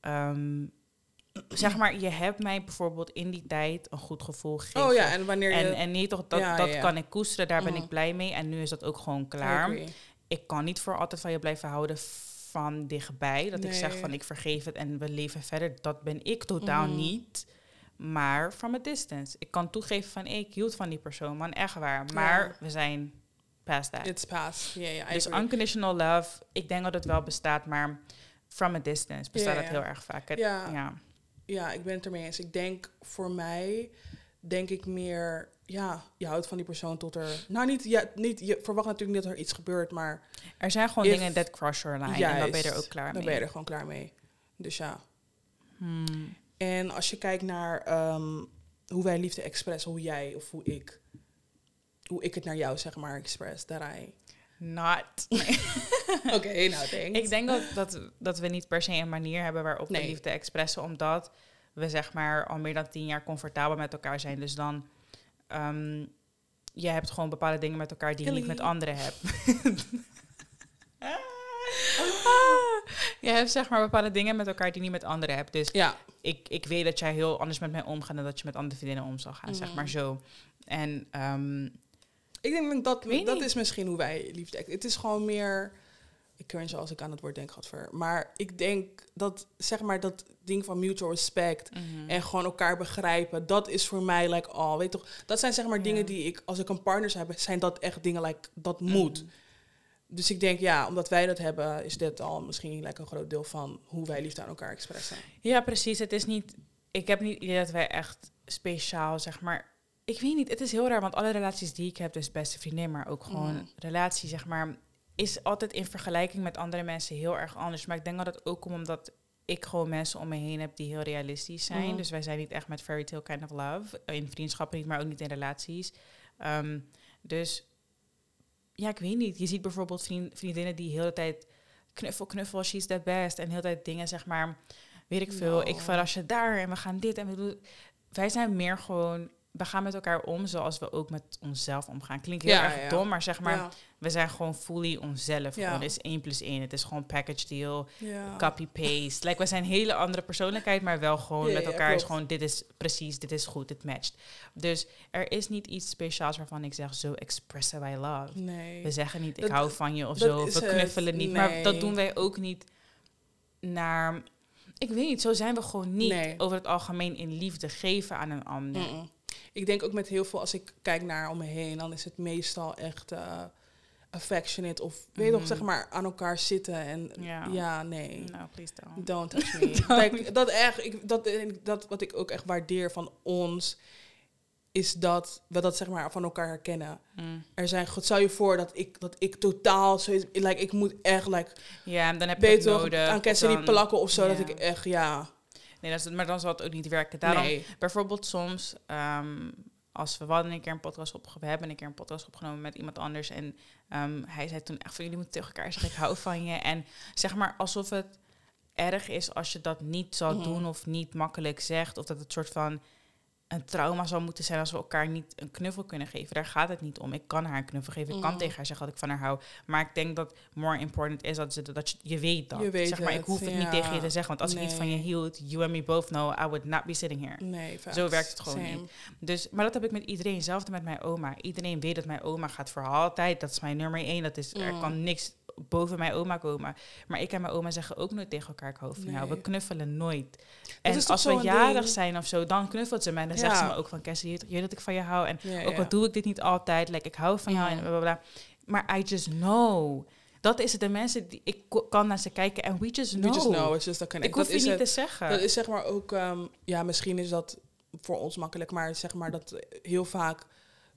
A: ehm, zeg maar, je hebt mij bijvoorbeeld in die tijd een goed gevoel gegeven.
B: Oh ja, en wanneer je...
A: En, en nee, toch, dat,
B: Ja,
A: dat
B: ja,
A: kan ik koesteren, daar ben
B: Mhm.
A: ik blij mee. En nu is dat ook gewoon klaar. Ik kan niet voor altijd van je blijven houden van dichtbij. Dat ik zeg van ik vergeef het en we leven verder. Dat ben ik totaal
B: Mhm.
A: niet. Maar from a distance. Ik kan toegeven van hey, ik hield van die persoon, man, echt waar. Maar
B: Ja.
A: we zijn past that.
B: It's past. Ja, ja,
A: dus
B: agree.
A: unconditional love, ik denk dat het wel bestaat, maar from a distance bestaat
B: ja.
A: heel erg vaak.
B: Ja.
A: ja.
B: Ik ben het ermee eens. Ik denk voor mij, denk ik meer, ja, je houdt van die persoon tot er. Nou, niet, ja, niet je verwacht natuurlijk niet dat er iets gebeurt, maar
A: Er zijn gewoon
B: If-
A: dingen that cross your line.
B: juist,
A: en dan ben je er ook klaar
B: dan
A: mee.
B: ben je er gewoon klaar mee. Dus ja.
A: Hmm.
B: En als je kijkt naar ehm, hoe wij liefde expressen, hoe jij of hoe ik, hoe ik het naar jou zeg maar express, dat I.
A: Not.
B: Oké, nou thanks.
A: Ik denk dat, dat, dat we niet per se een manier hebben waarop
B: Nee.
A: we liefde expressen, omdat we zeg maar al meer dan tien jaar comfortabel met elkaar zijn. Dus dan, ehm je hebt gewoon bepaalde dingen met elkaar die je niet met anderen hebt. je hebt zeg maar bepaalde dingen met elkaar die je niet met anderen hebt. Dus
B: Ja,
A: ik, ik weet dat jij heel anders met mij omgaat dan dat je met andere vriendinnen om zal gaan, zeg
B: Mhm.
A: maar zo. En ehm,
B: ik denk dat dat
A: niet.
B: is misschien hoe wij liefde. ex- Het is gewoon meer. Ik cringe als ik aan het woord denk, Gadver. Maar ik denk dat, zeg maar, dat ding van mutual respect.
A: mhm.
B: En gewoon elkaar begrijpen. Dat is voor mij, like, oh, weet toch. Dat zijn zeg maar
A: Ja.
B: dingen die ik, als ik een partner hebben, zijn dat echt dingen, like, dat
A: Mhm.
B: moet. Dus ik denk, ja, omdat wij dat hebben, is dit al misschien like, een groot deel van hoe wij liefde aan elkaar expressen.
A: Ja, precies. Het is niet. Ik heb niet idee dat wij echt speciaal, zeg maar. Ik weet niet. Het is heel raar, want alle relaties die ik heb, dus beste vriendin, maar ook gewoon
B: Mhm.
A: relatie, zeg maar. is altijd in vergelijking met andere mensen heel erg anders. Maar ik denk dat het ook komt omdat ik gewoon mensen om me heen heb die heel realistisch zijn.
B: Mhm.
A: Dus wij zijn niet echt met fairy tale kind of love. In vriendschappen niet, maar ook niet in relaties. Ehm, dus ja, ik weet niet. Je ziet bijvoorbeeld vriend, vriendinnen die heel de tijd knuffel, knuffel, she's the best. En heel de tijd dingen, zeg maar, weet ik veel.
B: No.
A: Ik verras je daar en we gaan dit en we doen... Wij zijn meer gewoon... We gaan met elkaar om zoals we ook met onszelf omgaan. Klinkt heel
B: Ja,
A: erg
B: ja.
A: dom, maar zeg maar...
B: ja.
A: We zijn gewoon fully onszelf.
B: Ja.
A: Gewoon, het is 1 plus 1. Het is gewoon package deal, copy-paste. Like, we zijn een hele andere persoonlijkheid, maar wel gewoon met elkaar is gewoon... Dit is precies, dit is goed, dit matcht. Dus er is niet iets speciaals waarvan ik zeg... Zo expressen wij love.
B: Nee.
A: We zeggen niet, ik
B: Dat-
A: hou van je of zo. We
B: het.
A: knuffelen niet. Maar dat doen wij ook niet naar... Ik weet niet, zo zijn we gewoon niet
B: Nee.
A: over het algemeen in liefde geven aan een ander.
B: Ik denk ook met heel veel, als ik kijk naar om me heen, dan is het meestal echt eh, affectionate of weet je
A: Mhm.
B: toch, zeg maar aan elkaar zitten en
A: Ja.
B: ja, nee.
A: Nou, please don't.
B: Don't touch me. Like, dat, echt, ik, dat, en dat wat ik ook echt waardeer van ons, is dat we dat zeg maar van elkaar herkennen.
A: Mm.
B: Er zijn, God stel je voor dat ik, dat ik totaal zoiets, like, ik moet echt, like,
A: Ja, dan heb je
B: beter
A: nodig.
B: aan Cassidy
A: dan-
B: plakken of zo, dat ik echt, ja.
A: Nee, dat is, maar dan zal het ook niet werken. Daarom,
B: nee.
A: bijvoorbeeld soms, ehm, als we, hadden een keer een podcast opgenomen, we hebben een keer een podcast opgenomen met iemand anders. En ehm, hij zei toen echt van, jullie moeten tegen elkaar zeggen, ik hou van je. En zeg maar alsof het erg is als je dat niet zal
B: Mhm.
A: doen of niet makkelijk zegt. Of dat het soort van een trauma zou moeten zijn als we elkaar niet een knuffel kunnen geven. Daar gaat het niet om. Ik kan haar een knuffel geven. Ik kan
B: Mhm.
A: tegen haar zeggen dat ik van haar hou. Maar ik denk dat more important is dat, ze, dat je, je weet dat.
B: Je weet
A: zeg maar, ik hoef het niet tegen je te zeggen. Want als ik niet van je hield, you and me both know, I would not be sitting here.
B: Nee, facts.
A: Zo werkt het gewoon
B: Same.
A: niet. Dus, maar dat heb ik met iedereen. Hetzelfde met mijn oma. Iedereen weet dat mijn oma gaat voor altijd. Dat is mijn nummer één. Dat is, Er
B: Mm.
A: kan niks boven mijn oma komen. Maar ik en mijn oma zeggen ook nooit tegen elkaar, ik hou van jou. We knuffelen nooit. En als we jarig
B: ding?
A: zijn of zo, dan knuffelt ze mij. En dan zegt ze me ook van, Cassie, je weet dat ik van je hou. En ook al doe ik dit niet altijd, like, ik hou van jou en bla. Maar I just know. Dat is het. De mensen die ik kan naar ze kijken en we just know.
B: We just know, it's just
A: ik hoef
B: dat
A: je
B: is
A: niet
B: het.
A: te zeggen.
B: Dat is zeg maar ook, ehm, ja, misschien is dat voor ons makkelijk, maar zeg maar dat heel vaak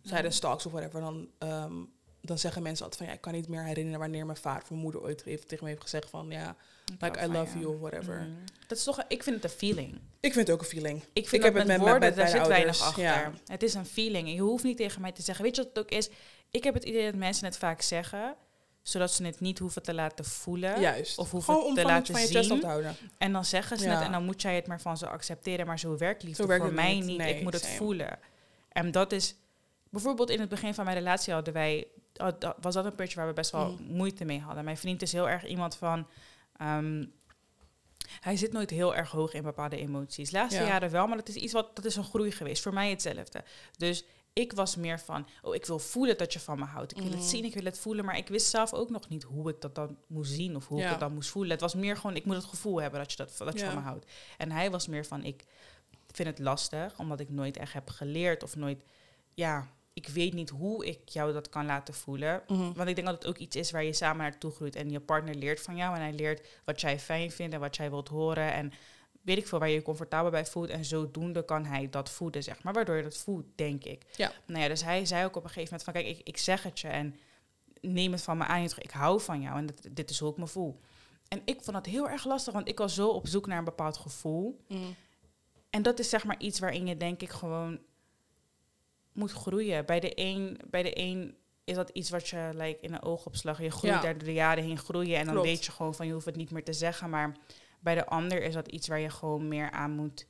B: tijdens talks of whatever, dan, ehm, dan zeggen mensen altijd van, ja, ik kan niet meer herinneren wanneer mijn vader of mijn moeder ooit even tegen me heeft gezegd van, ja, like I love you of whatever.
A: Mm. Dat is toch, ik vind het een feeling.
B: Ik vind het ook een feeling.
A: Ik vind
B: Ik
A: dat
B: heb
A: met
B: het met-
A: woorden,
B: met
A: daar zit weinig
B: ouders,
A: achter.
B: ja.
A: Het is een feeling. En je hoeft niet tegen mij te zeggen. Weet je wat het ook is? Ik heb het idee dat mensen het vaak zeggen, zodat ze het niet hoeven te laten voelen.
B: Juist.
A: Of hoeven
B: Gewoon
A: te laten
B: van je
A: zien.
B: te houden.
A: En dan zeggen ze
B: Ja.
A: het en dan moet jij het maar van ze accepteren. Maar zo werkt liefde
B: Zo werkt
A: voor mij
B: niet.
A: niet.
B: Nee,
A: ik moet het voelen. En dat is... Bijvoorbeeld in het begin van mijn relatie hadden wij... was dat een puntje waar we best wel
B: Mhm.
A: moeite mee hadden. Mijn vriend is heel erg iemand van... ehm, hij zit nooit heel erg hoog in bepaalde emoties. Laatste
B: Ja.
A: jaren wel, maar dat is iets wat dat is een groei geweest. Voor mij hetzelfde. Dus ik was meer van, oh, ik wil voelen dat je van me houdt. Ik wil het
B: Mhm.
A: zien, ik wil het voelen. Maar ik wist zelf ook nog niet hoe ik dat dan moest zien of hoe ik het dan moest voelen. Het was meer gewoon, ik moet het gevoel hebben dat je, dat, dat je
B: Ja.
A: van me houdt. En hij was meer van, ik vind het lastig, omdat ik nooit echt heb geleerd of nooit, ja, ik weet niet hoe ik jou dat kan laten voelen.
B: Mhm.
A: Want ik denk dat het ook iets is waar je samen naartoe groeit. En je partner leert van jou. En hij leert wat jij fijn vindt en wat jij wilt horen. En weet ik veel, waar je je comfortabel bij voelt. En zodoende kan hij dat voeden, zeg maar. Waardoor je dat voelt, denk ik.
B: Ja.
A: Nou ja, dus hij zei ook op een gegeven moment van... Kijk, ik, ik zeg het je en neem het van me aan. Ik hou van jou en dit, dit is hoe ik me voel. En ik vond dat heel erg lastig, want ik was zo op zoek naar een bepaald gevoel.
B: Mhm.
A: En dat is zeg maar iets waarin je denk ik gewoon moet groeien. Bij de een, bij de een is dat iets wat je like, in een oogopslag, je groeit
B: Ja.
A: daar door de jaren heen groeien. En dan
B: Klopt.
A: weet je gewoon van je hoeft het niet meer te zeggen. Maar bij de ander is dat iets waar je gewoon meer aan moet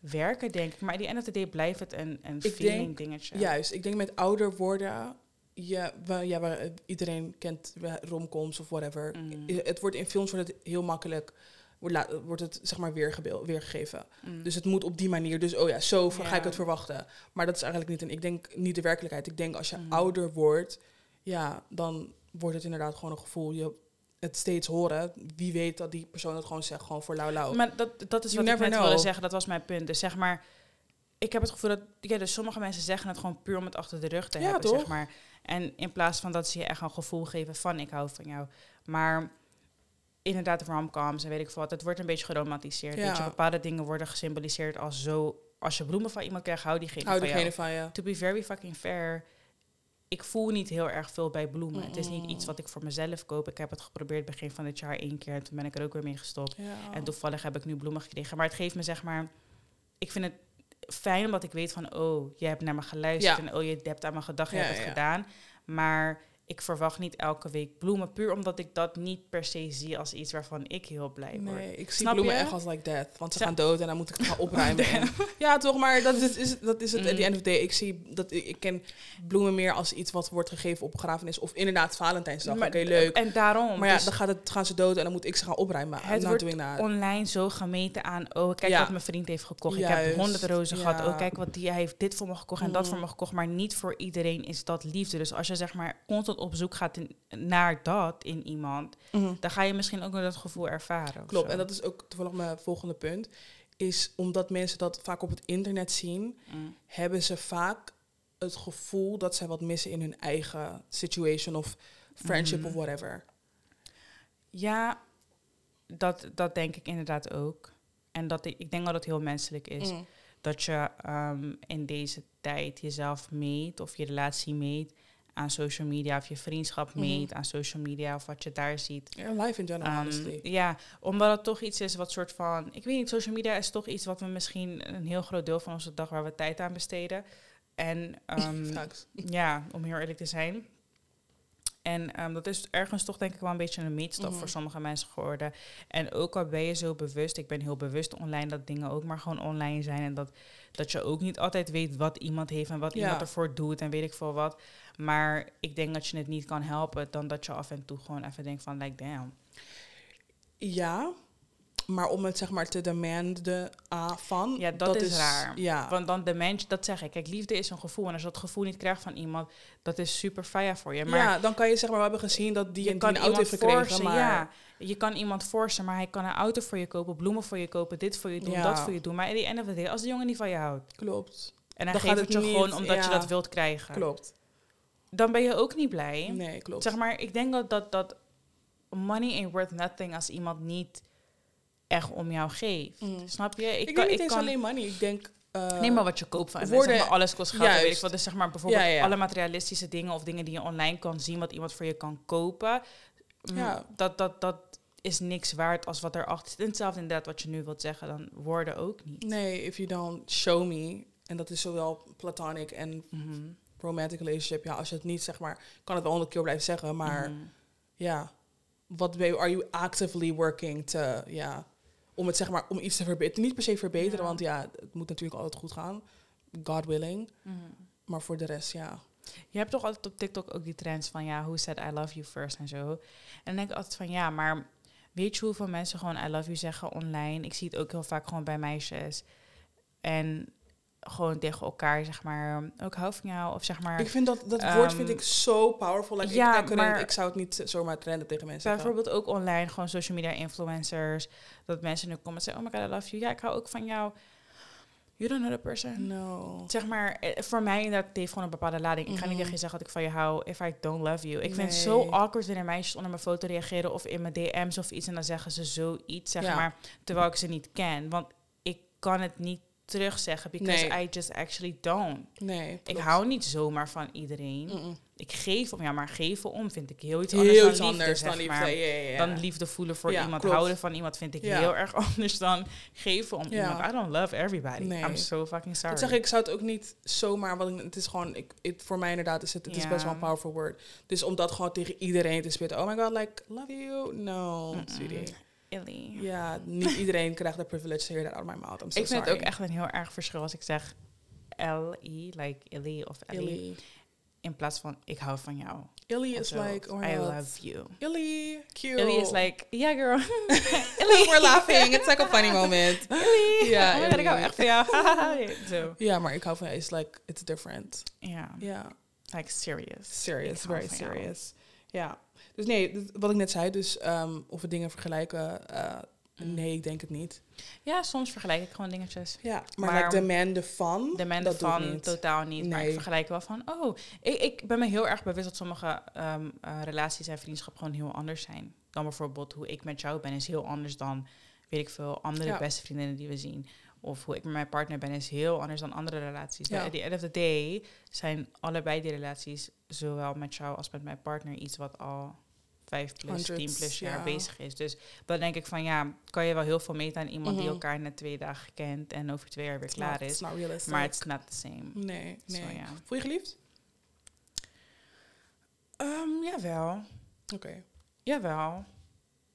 A: werken, denk ik. Maar at the end of the day blijft het een, een
B: Ik
A: feeling
B: denk-
A: dingetje.
B: Juist, ik denk met ouder worden, ja, we, ja we, iedereen kent romcoms of whatever.
A: Mm.
B: I- Het wordt in films wordt het heel makkelijk, wordt, het zeg maar weergegeven.
A: Mm.
B: Dus het moet op die manier, dus oh ja, zo ga ik het verwachten. Maar dat is eigenlijk niet, een, ik denk niet de werkelijkheid. Ik denk als je
A: Mm.
B: ouder wordt, ja, dan wordt het inderdaad gewoon een gevoel. Je het steeds horen. Wie weet dat die persoon het gewoon zegt, gewoon voor lauw lauw.
A: Maar dat, dat is
B: You
A: wat ik net wilde zeggen. Dat was mijn punt. Dus zeg maar, ik heb het gevoel dat... Ja, dus sommige mensen zeggen het gewoon puur om het achter de rug te
B: Ja,
A: hebben,
B: toch?
A: zeg maar. En in plaats van dat ze je echt een gevoel geven van ik hou van jou. Maar inderdaad, romcoms en weet ik veel wat. Het wordt een beetje geromantiseerd.
B: Ja.
A: Weet je, bepaalde dingen worden gesymboliseerd als zo... Als je bloemen van iemand krijgt, hou diegene
B: Hou
A: van jou.
B: van je.
A: To be very fucking fair... ik voel niet heel erg veel bij bloemen. Het is niet
B: Mm.
A: iets wat ik voor mezelf koop. Ik heb het geprobeerd begin van dit jaar één keer en toen ben ik er ook weer mee gestopt.
B: Ja.
A: En toevallig heb ik nu bloemen gekregen. Maar het geeft me zeg maar, ik vind het fijn omdat ik weet van, oh, je hebt naar me geluisterd en oh, je hebt aan me gedacht, je
B: Ja,
A: hebt het gedaan. Maar ik verwacht niet elke week bloemen, puur omdat ik dat niet per se zie als iets waarvan ik heel blij word.
B: Nee, ik zie
A: Snap
B: bloemen
A: je?
B: echt als like death. Want ze gaan dood en dan moet ik het gaan opruimen. en- ja, toch, maar dat is, is, dat is het at
A: Mm.
B: the end of the day. Ik zie dat ik, ik ken bloemen meer als iets wat wordt gegeven op begrafenis. Of inderdaad Valentijnsdag. Oké, leuk.
A: En daarom.
B: Maar ja,
A: dus
B: dan gaat het, gaan ze dood en dan moet ik ze gaan opruimen.
A: het wordt online zo gemeten aan, oh, kijk
B: Ja.
A: wat mijn vriend heeft gekocht. Ik heb honderd rozen gehad. Oh, kijk wat die, hij heeft dit voor me gekocht en dat
B: Mm.
A: voor me gekocht. Maar niet voor iedereen is dat liefde. Dus als je zeg maar constant op zoek gaat in- naar dat in iemand,
B: Mhm.
A: dan ga je misschien ook nog dat gevoel ervaren.
B: Klopt, en dat is ook toevallig mijn volgende punt. Is omdat mensen dat vaak op het internet zien,
A: Mm.
B: hebben ze vaak het gevoel dat zij wat missen in hun eigen situation of friendship
A: Mhm.
B: of whatever.
A: Ja, dat, dat denk ik inderdaad ook. En dat ik, ik denk dat het heel menselijk is.
B: Mm.
A: Dat je ehm, in deze tijd jezelf meet of je relatie meet aan social media of je vriendschap
B: Mhm.
A: meet aan social media of wat je daar ziet.
B: Ja, life in general, honestly.
A: ja, omdat het toch iets is wat soort van... Ik weet niet, social media is toch iets wat we misschien... een heel groot deel van onze dag waar we tijd aan besteden. En
B: Facts.
A: ja, om heel eerlijk te zijn. En ehm, dat is ergens toch denk ik wel een beetje een meetstaf
B: Mhm.
A: voor sommige mensen geworden. En ook al ben je zo bewust, ik ben heel bewust online dat dingen ook maar gewoon online zijn. En dat, dat je ook niet altijd weet wat iemand heeft en wat
B: Ja.
A: iemand ervoor doet en weet ik veel wat. Maar ik denk dat je het niet kan helpen dan dat je af en toe gewoon even denkt van like damn.
B: Ja, maar om het zeg maar te demanden ah, van.
A: Ja, dat is raar.
B: Ja,
A: Want dan de mens, dat zeg ik. Kijk, liefde is een gevoel. En als je dat gevoel niet krijgt van iemand, dat is super fire voor je. Maar
B: ja, dan kan je zeg maar, we hebben gezien dat die,
A: je
B: die
A: kan
B: een auto heeft gekregen.
A: forcen,
B: maar
A: ja. Je kan iemand forcen, maar hij kan een auto voor je kopen, bloemen voor je kopen, dit voor je doen,
B: Ja.
A: dat voor je doen. Maar in die end of the day, als de jongen niet van je houdt
B: klopt.
A: en hij
B: Dan
A: geeft het
B: het
A: je
B: niet-
A: gewoon omdat je dat wilt krijgen,
B: Klopt.
A: Dan ben je ook niet blij.
B: Nee, klopt.
A: Zeg maar, ik denk dat, dat, dat money ain't worth nothing als iemand niet echt om jou geeft.
B: Mm.
A: Snap je?
B: ik
A: kan,
B: denk niet eens
A: kan,
B: alleen money. Ik denk. eh,
A: Neem maar wat je koopt van
B: woorden-
A: zeg maar, alles kost geld. Weet ik wat. Dus zeg maar bijvoorbeeld
B: Ja, ja.
A: alle materialistische dingen of dingen die je online kan zien, wat iemand voor je kan kopen. mm,
B: Ja.
A: Dat, dat, dat is niks waard als wat erachter zit. En hetzelfde inderdaad wat je nu wilt zeggen, dan woorden ook niet.
B: Nee, if you don't show me. En dat is zowel platonic en
A: Mhm.
B: Romantic relationship. Ja, als je het niet zeg maar. kan het wel honderd keer blijven zeggen. Maar
A: Mhm.
B: ja. Wat ben je, are you actively working to. Ja. Om het zeg maar. Om iets te verbeteren. Niet per se verbeteren,
A: Ja.
B: want ja. Het moet natuurlijk altijd goed gaan. God willing.
A: Mhm.
B: Maar voor de rest, ja.
A: Je hebt toch altijd op TikTok ook die trends van ja, who said I love you first en zo. En dan denk ik altijd van ja, maar weet je hoeveel mensen gewoon I love you zeggen online? Ik zie het ook heel vaak gewoon bij meisjes. En gewoon tegen elkaar zeg maar, ook hou van jou of zeg maar.
B: Ik vind dat, dat woord vind
A: Ehm,
B: ik zo powerful. Like,
A: ja,
B: ik,
A: maar-
B: ik zou het niet zomaar trenden tegen mensen.
A: Bijvoorbeeld ook online, gewoon social media influencers. Dat mensen nu komen en zeggen, oh my god, I love you. Ja, ik hou ook van jou. You don't know the person.
B: No.
A: Zeg maar, eh, voor mij inderdaad, het heeft gewoon een bepaalde lading. Ik ga niet
B: Mhm.
A: tegen je zeggen dat ik van je hou, if I don't love you. Ik vind het zo awkward wanneer meisjes onder mijn foto reageren of in mijn DM's of iets. En dan zeggen ze zoiets, zeg
B: Ja.
A: maar, terwijl ik ze niet ken. Want ik kan het niet terugzeggen, because
B: Nee.
A: I just actually don't.
B: Nee.
A: Ik hou niet zomaar van iedereen. Ik geef om, ja, maar geven om vind ik heel iets anders
B: Heel
A: dan
B: iets
A: liefde,
B: anders dan liefde.
A: maar.
B: Ja, ja, ja.
A: Dan liefde voelen voor iemand,
B: klopt.
A: houden van iemand vind ik heel erg anders dan geven om iemand. I don't love everybody.
B: Nee.
A: I'm so fucking sorry.
B: Dat zeg ik, ik zou het ook niet zomaar, want het is gewoon, ik, het, voor mij inderdaad is het, het is best wel een powerful word. Dus om dat gewoon tegen iedereen te spitten, oh my god, like, love you? No,
A: Mm-mm. Illy.
B: Ja, niet iedereen krijgt de privilege to hear that out of my mouth. I'm so
A: ik vind
B: sorry.
A: het ook echt een heel erg verschil als ik zeg L-I, like Illy of Ellie,
B: Illy.
A: in plaats van ik hou van jou.
B: Illy is like, oh
A: I love you.
B: Illy, cute.
A: Illy is like, yeah girl.
B: We're laughing. It's like a funny moment.
A: Illy.
B: Ja,
A: oh my god, ik hou
B: Illy.
A: echt van jou. Zo.
B: Ja, maar ik hou van, it's like, it's different.
A: Ja,
B: Ja,
A: like serious.
B: serious, very
A: jou.
B: serious. Ja, dus nee, wat ik net zei, dus um, of we dingen vergelijken, uh,
A: Mm.
B: nee, ik denk het niet.
A: Ja, soms vergelijk ik gewoon dingetjes.
B: Ja, maar,
A: Maar-
B: like de man van,
A: De
B: ik
A: van
B: niet.
A: totaal niet. Maar ik
B: Nee.
A: vergelijk wel van, oh, ik, ik ben me heel erg bewust dat sommige ehm, eh, relaties en vriendschap gewoon heel anders zijn. Dan bijvoorbeeld hoe ik met jou ben, is heel anders dan, weet ik veel, andere
B: Ja.
A: beste vriendinnen die we zien. of hoe ik met mijn partner ben, is heel anders dan andere relaties.
B: Ja.
A: At the end of the day zijn allebei die relaties, zowel met jou als met mijn partner, iets wat al vijf plus, tien plus jaar
B: ja.
A: bezig is. Dus dan denk ik van ja, kan je wel heel veel meten aan iemand die
B: Mhm.
A: elkaar net twee dagen kent en over twee jaar weer
B: It's
A: klaar
B: not-
A: is.
B: Not.
A: Maar it's not the same.
B: Nee, nee.
A: ja.
B: Voel je geliefd?
A: Ehm, jawel.
B: Oké.
A: Jawel.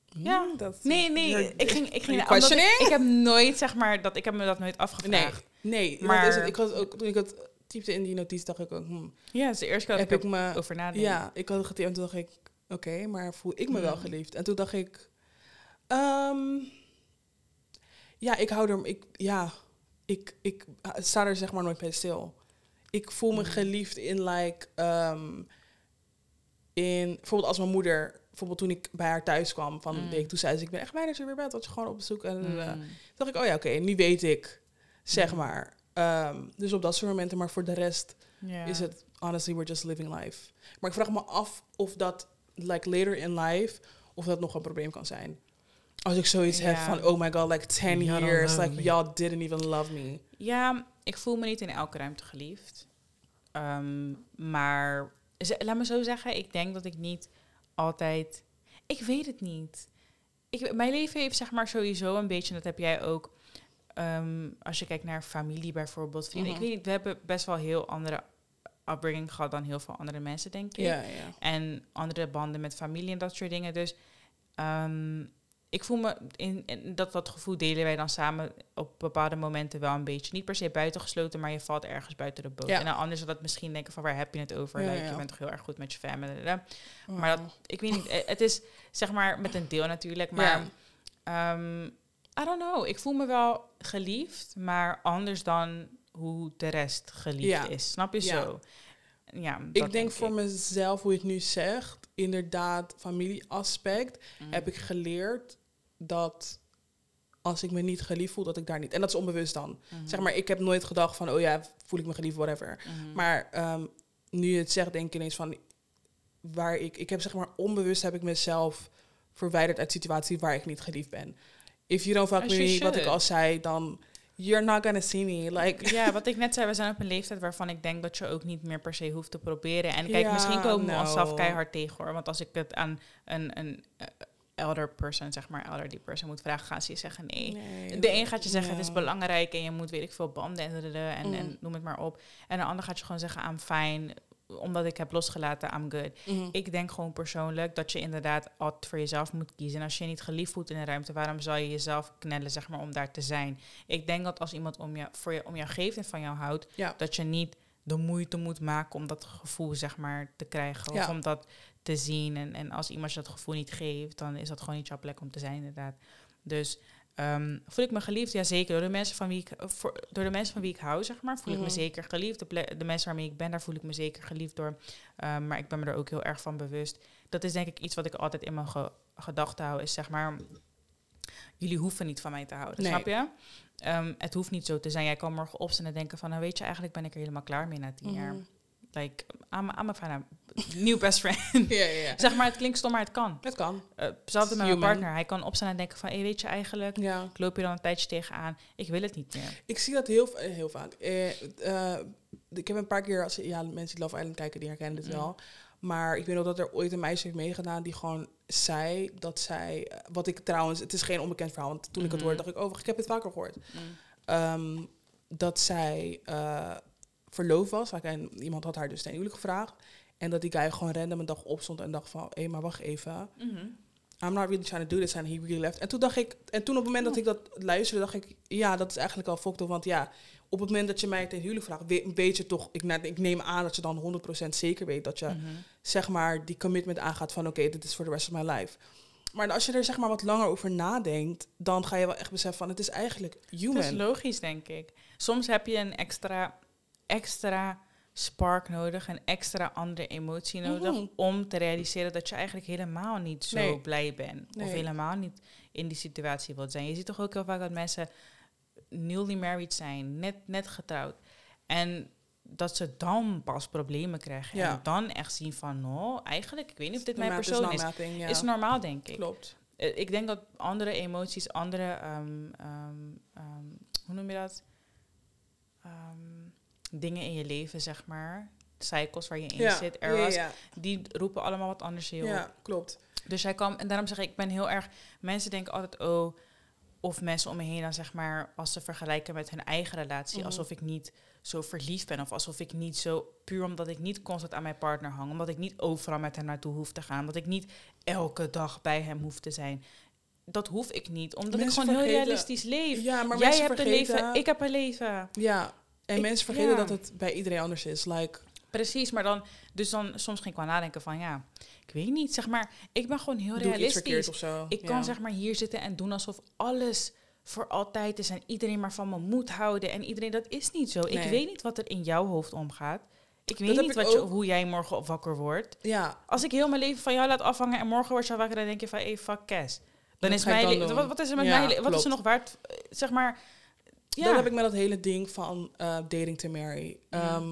A: Ja.
B: Mm, dat-
A: Nee, nee. Ik ging, ik ging omdat ik, ik heb nooit, zeg maar, dat ik heb me dat nooit
B: Nee,
A: afgevraagd.
B: nee.
A: Maar-
B: Maar is het, ik had ook, toen ik het typte in die notitie, dacht ik ook, hmm,
A: Ja, is de eerste keer dat
B: heb
A: ik,
B: ik me...
A: over nadenk.
B: Ja, ik had het en toen dacht ik, oké, maar voel ik me wel
A: Hmm.
B: geliefd? En toen dacht ik, ehm, ja, ik hou er, ik, ja, ik, ik sta er zeg maar nooit bij stil. Ik voel me
A: Hmm.
B: geliefd in, like, ehm, in, bijvoorbeeld als mijn moeder, bijvoorbeeld toen ik bij haar thuis kwam van een week, toen zei ze, ik ben echt blij dat je weer bent, want je gewoon op bezoek. En,
A: Mm.
B: eh, toen dacht ik, oh ja, oké, nu weet ik, zeg
A: Mm.
B: maar. Ehm, dus op dat soort momenten, maar voor de rest is het honestly we're just living life. Maar ik vraag me af of dat like later in life of dat nog een probleem kan zijn. Als ik zoiets heb van oh my god like 10
C: Y'all don't
B: years like
C: me.
B: y'all didn't even love me.
A: Ja, ik voel me niet in elke ruimte geliefd. Ehm, maar laat me zo zeggen, ik denk dat ik niet altijd. Ik weet het niet. Ik, mijn leven heeft zeg maar sowieso een beetje, en dat heb jij ook. ehm, als je kijkt naar familie bijvoorbeeld, vrienden.
B: Mhm.
A: Ik weet niet, we hebben best wel heel andere upbringing gehad dan heel veel andere mensen, denk ik.
B: Ja, ja.
A: En andere banden met familie en dat soort dingen. Dus ehm, ik voel me in, in dat, dat gevoel delen wij dan samen op bepaalde momenten wel een beetje. Niet per se buitengesloten, maar je valt ergens buiten de boot.
B: Ja.
A: En dan anders zal dat misschien denken van waar heb je het over?
B: Ja,
A: Like,
B: ja.
A: Je bent toch heel erg goed met je family. Maar dat, ik weet niet, eh, het is zeg maar met een deel natuurlijk. Maar ehm, I don't know, ik voel me wel geliefd, maar anders dan hoe de rest geliefd
B: Ja.
A: is. Snap je
B: Ja.
A: zo? Ja,
B: ik denk voor mezelf, hoe je het nu zegt, inderdaad, familieaspect,
A: Mm.
B: heb ik geleerd dat als ik me niet geliefd voel, dat ik daar niet. En dat is onbewust dan.
A: Mhm.
B: Zeg maar, ik heb nooit gedacht van, oh ja, voel ik me geliefd, whatever.
A: Mhm.
B: Maar ehm, nu je het zegt, denk ik ineens van waar ik, ik heb zeg maar onbewust heb ik mezelf verwijderd uit situaties waar ik niet geliefd ben. If you don't fuck me, wat ik al zei, dan you're not gonna see me. Like,
A: Ja, wat ik net zei, we zijn op een leeftijd waarvan ik denk dat je ook niet meer per se hoeft te proberen. En kijk,
B: Ja,
A: misschien komen we
B: nou.
A: onszelf keihard tegen hoor. Want als ik het aan een, een eh, elder person, zeg maar, elderly person moet vragen, gaan ze je zeggen nee.
B: nee.
A: De een gaat je zeggen, het is belangrijk en je moet, weet ik veel, banden en, en, en,
B: Mm.
A: en noem het maar op. En de ander gaat je gewoon zeggen, I'm fine, omdat ik heb losgelaten, I'm good.
B: Mhm.
A: Ik denk gewoon persoonlijk dat je inderdaad altijd voor jezelf moet kiezen. En als je niet geliefd voelt in een ruimte, waarom zou je jezelf knellen, zeg maar, om daar te zijn? Ik denk dat als iemand om, je, voor je, om jou geeft en van jou houdt,
B: Ja.
A: dat je niet de moeite moet maken om dat gevoel, zeg maar, te krijgen. Of om dat te zien. En, en als iemand je dat gevoel niet geeft, dan is dat gewoon niet jouw plek om te zijn, inderdaad. Dus ehm, voel ik me geliefd? Ja, zeker. Door de mensen van wie ik, eh, voor, door de mensen van wie ik hou, zeg maar, voel ik
B: Mhm.
A: me zeker geliefd. De, de mensen waarmee ik ben, daar voel ik me zeker geliefd door. Ehm, maar ik ben me er ook heel erg van bewust. Dat is denk ik iets wat ik altijd in mijn ge- gedachten hou, is zeg maar, jullie hoeven niet van mij te houden,
B: Nee.
A: snap je? Ehm, het hoeft niet zo te zijn. Jij kan morgen opstaan en denken van, nou weet je, eigenlijk ben ik er helemaal klaar mee na tien jaar. Like, I'm, I'm a fan new best friend.
B: Ja, ja, ja.
A: zeg maar, het klinkt stom, maar het kan.
B: Het kan.
A: Uh, hetzelfde met mijn partner. Hij kan opstaan en denken van, hey, weet je eigenlijk,
B: Ja.
A: ik loop hier dan een tijdje tegenaan. Ik wil het niet meer.
B: Ik zie dat heel, eh, heel vaak. Eh, ik heb een paar keer, als ja, mensen die Love Island kijken, die herkennen dit
A: Mm.
B: wel. Maar ik weet nog dat er ooit een meisje heeft meegedaan die gewoon zei dat zij, wat ik trouwens, het is geen onbekend verhaal, want toen ik het
A: Mhm.
B: hoorde dacht ik, oh, ik heb het vaker gehoord. Ehm, dat zij verloofd was. En iemand had haar dus ten huwelijk gevraagd. En dat die guy gewoon random een dag opstond en dacht van... hé, maar wacht even.
A: Mhm.
B: I'm not really trying to do this. And he really left. En toen dacht ik... En toen op het moment dat ik dat luisterde, dacht ik... Ja, dat is eigenlijk al fucked up. Want ja, op het moment dat je mij ten huwelijk vraagt... we- weet je toch... Ik, ik neem aan dat je dan 100% zeker weet... dat je,
A: Mhm.
B: zeg maar, die commitment aangaat van... oké, dit is voor de rest of my life. Maar als je er zeg maar wat langer over nadenkt... dan ga je wel echt beseffen van... het is eigenlijk human.
A: Dat is logisch, denk ik. Soms heb je een extra, extra spark nodig, een extra andere emotie nodig
B: Mhm.
A: om te realiseren dat je eigenlijk helemaal niet zo
B: Nee.
A: blij bent. Of helemaal niet in die situatie wilt zijn. Je ziet toch ook heel vaak dat mensen newly married zijn, net, net getrouwd. En dat ze dan pas problemen krijgen.
B: Ja.
A: En dan echt zien van, nou, eigenlijk, ik weet niet of dit mijn
B: is
A: persoon is.
B: ja.
A: Is normaal, denk ik.
B: Klopt.
A: Eh, ik denk dat andere emoties, andere ehm, ehm, ehm, hoe noem je dat? Dingen in je leven, zeg maar. Cycles waar je in
B: Ja,
A: zit, eras.
B: ja,
A: Die roepen allemaal wat anders heel.
B: ja, klopt.
A: Dus hij kwam, en daarom zeg ik, ik ben heel erg. Mensen denken altijd, oh, of mensen om me heen dan zeg maar, als ze vergelijken met hun eigen relatie,
B: Mhm.
A: alsof ik niet zo verliefd ben, of alsof ik niet zo puur omdat ik niet constant aan mijn partner hang, omdat ik niet overal met hem naartoe hoef te gaan, omdat ik niet elke dag bij hem hoef te zijn. Dat hoef ik niet, omdat
B: Mensen
A: ik gewoon heel realistisch leef.
B: Ja, maar
A: Jij hebt
B: vergeten...
A: een leven, ik heb een leven.
B: Ja, en
A: Ik-
B: mensen vergeten
A: ja.
B: dat het bij iedereen anders is. Like,
A: Precies, maar dan, dus dan soms ging ik wel nadenken van ja, ik weet niet, zeg maar, ik ben gewoon heel
B: doe ik iets verkeerd
A: realistisch.
B: of zo.
A: Ik
B: Ja.
A: kan zeg maar hier zitten en doen alsof alles voor altijd is en iedereen maar van me moet houden en iedereen, dat is niet zo. Ik weet niet wat er in jouw hoofd omgaat. Ik weet niet wat je, hoe jij morgen op wakker wordt.
B: Ja,
A: Als ik heel mijn leven van jou laat afhangen en morgen word je wakker, dan denk je van, hey, fuck Kes. Dan
B: Wat
A: is mijn
B: dan
A: wat, wat is er met
B: Ja,
A: leven, wat is er nog waard, eh, zeg maar, ja.
B: dat heb ik met dat hele ding van eh, dating to marry. Ehm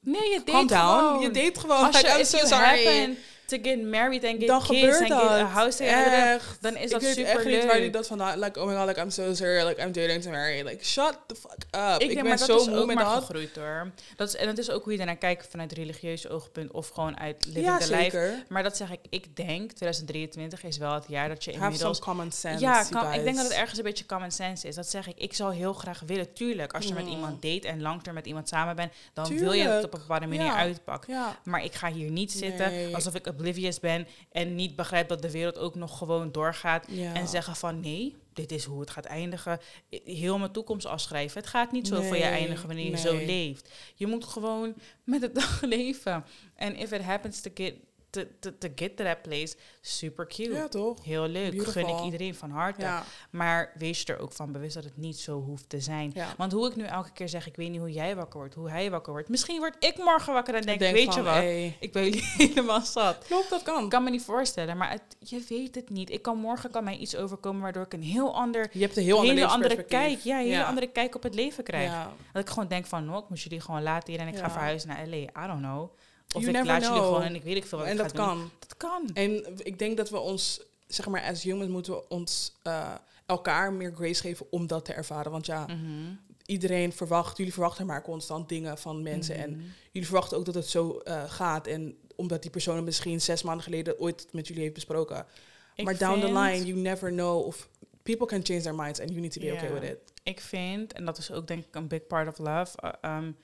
A: nee, je
B: calm down.
A: gewoon.
B: Je date gewoon.
A: Als
B: Like,
A: je,
B: I'm so
A: you
B: sorry.
A: happen to get married and get
B: Dan
A: kids
B: gebeurt
A: and
B: dat.
A: get a house together, dan is
B: ik
A: dat
B: weet
A: super
B: echt niet waar die
A: leuk.
B: dat vandaan... Like, oh my god, like, I'm so sorry. Like, I'm dating to marry. Like, shut the fuck up. Ik,
A: denk,
B: ben
A: maar dat
B: zo
A: is
B: moe met
A: maar
B: dat.
A: gegroeid hoor. Dat is, en het is ook hoe je ernaar kijkt vanuit religieus oogpunt of gewoon uit living
B: Ja,
A: the life. Maar dat zeg ik, ik denk 2023 is wel het jaar dat je
B: Have some
A: inmiddels...
B: common sense,
A: Ja, kan- ik denk dat het ergens een beetje common sense is. Dat zeg ik. Ik zou heel graag willen, tuurlijk. Als je met
B: Mm.
A: iemand date en langterm met iemand samen bent, dan wil je dat het op een bepaalde manier
B: Ja.
A: uitpakt.
B: Ja.
A: Maar ik ga hier niet zitten
B: Nee.
A: alsof ik oblivious ben en niet begrijp dat de wereld ook nog gewoon doorgaat.
B: ja.
A: En zeggen van nee, dit is hoe het gaat eindigen. Heel mijn toekomst afschrijven. Het gaat niet zo voor je eindigen wanneer je zo leeft. Je moet gewoon met de dag leven. En if it happens to get to, to, to get to that place, super cute.
B: Ja, toch?
A: Heel leuk. Gun ik iedereen van harte.
B: Ja.
A: Maar wees je er ook van bewust dat het niet zo hoeft te zijn.
B: ja.
A: Want hoe ik nu elke keer zeg, ik weet niet hoe jij wakker wordt, hoe hij wakker wordt. Misschien word ik morgen wakker en denk, ik,
B: Denk
A: weet
B: van,
A: je wat,
B: hey,
A: ik ben jullie helemaal zat.
B: Klopt, dat kan.
A: Ik kan me niet voorstellen, maar het, je weet het niet. Ik kan morgen kan mij iets overkomen waardoor ik een heel ander,
B: Je hebt een heel
A: hele andere kijk, ja, een hele
B: Ja.
A: andere kijk op het leven krijg. Dat ik gewoon denk van, no, ik moet jullie gewoon laten hier en ik ga verhuizen naar LA. I don't know. Of
B: You
A: ik
B: never
A: laat jullie
B: know.
A: gewoon en ik weet ik veel wat
B: En
A: ik
B: dat
A: doen.
B: kan.
A: Dat kan.
B: En ik denk dat we ons, zeg maar, as humans moeten we ons eh, elkaar meer grace geven om dat te ervaren. Want ja,
A: Mhm.
B: iedereen verwacht, jullie verwachten maar constant dingen van mensen. En
A: Mhm.
B: jullie verwachten ook dat het zo eh, gaat. En omdat die persoon misschien zes maanden geleden ooit met jullie heeft besproken.
A: Ik
B: maar down the line, you never know of people can change their minds and you need to be okay with it.
A: Ik vind, en dat is ook denk ik een big part of love, uh, um,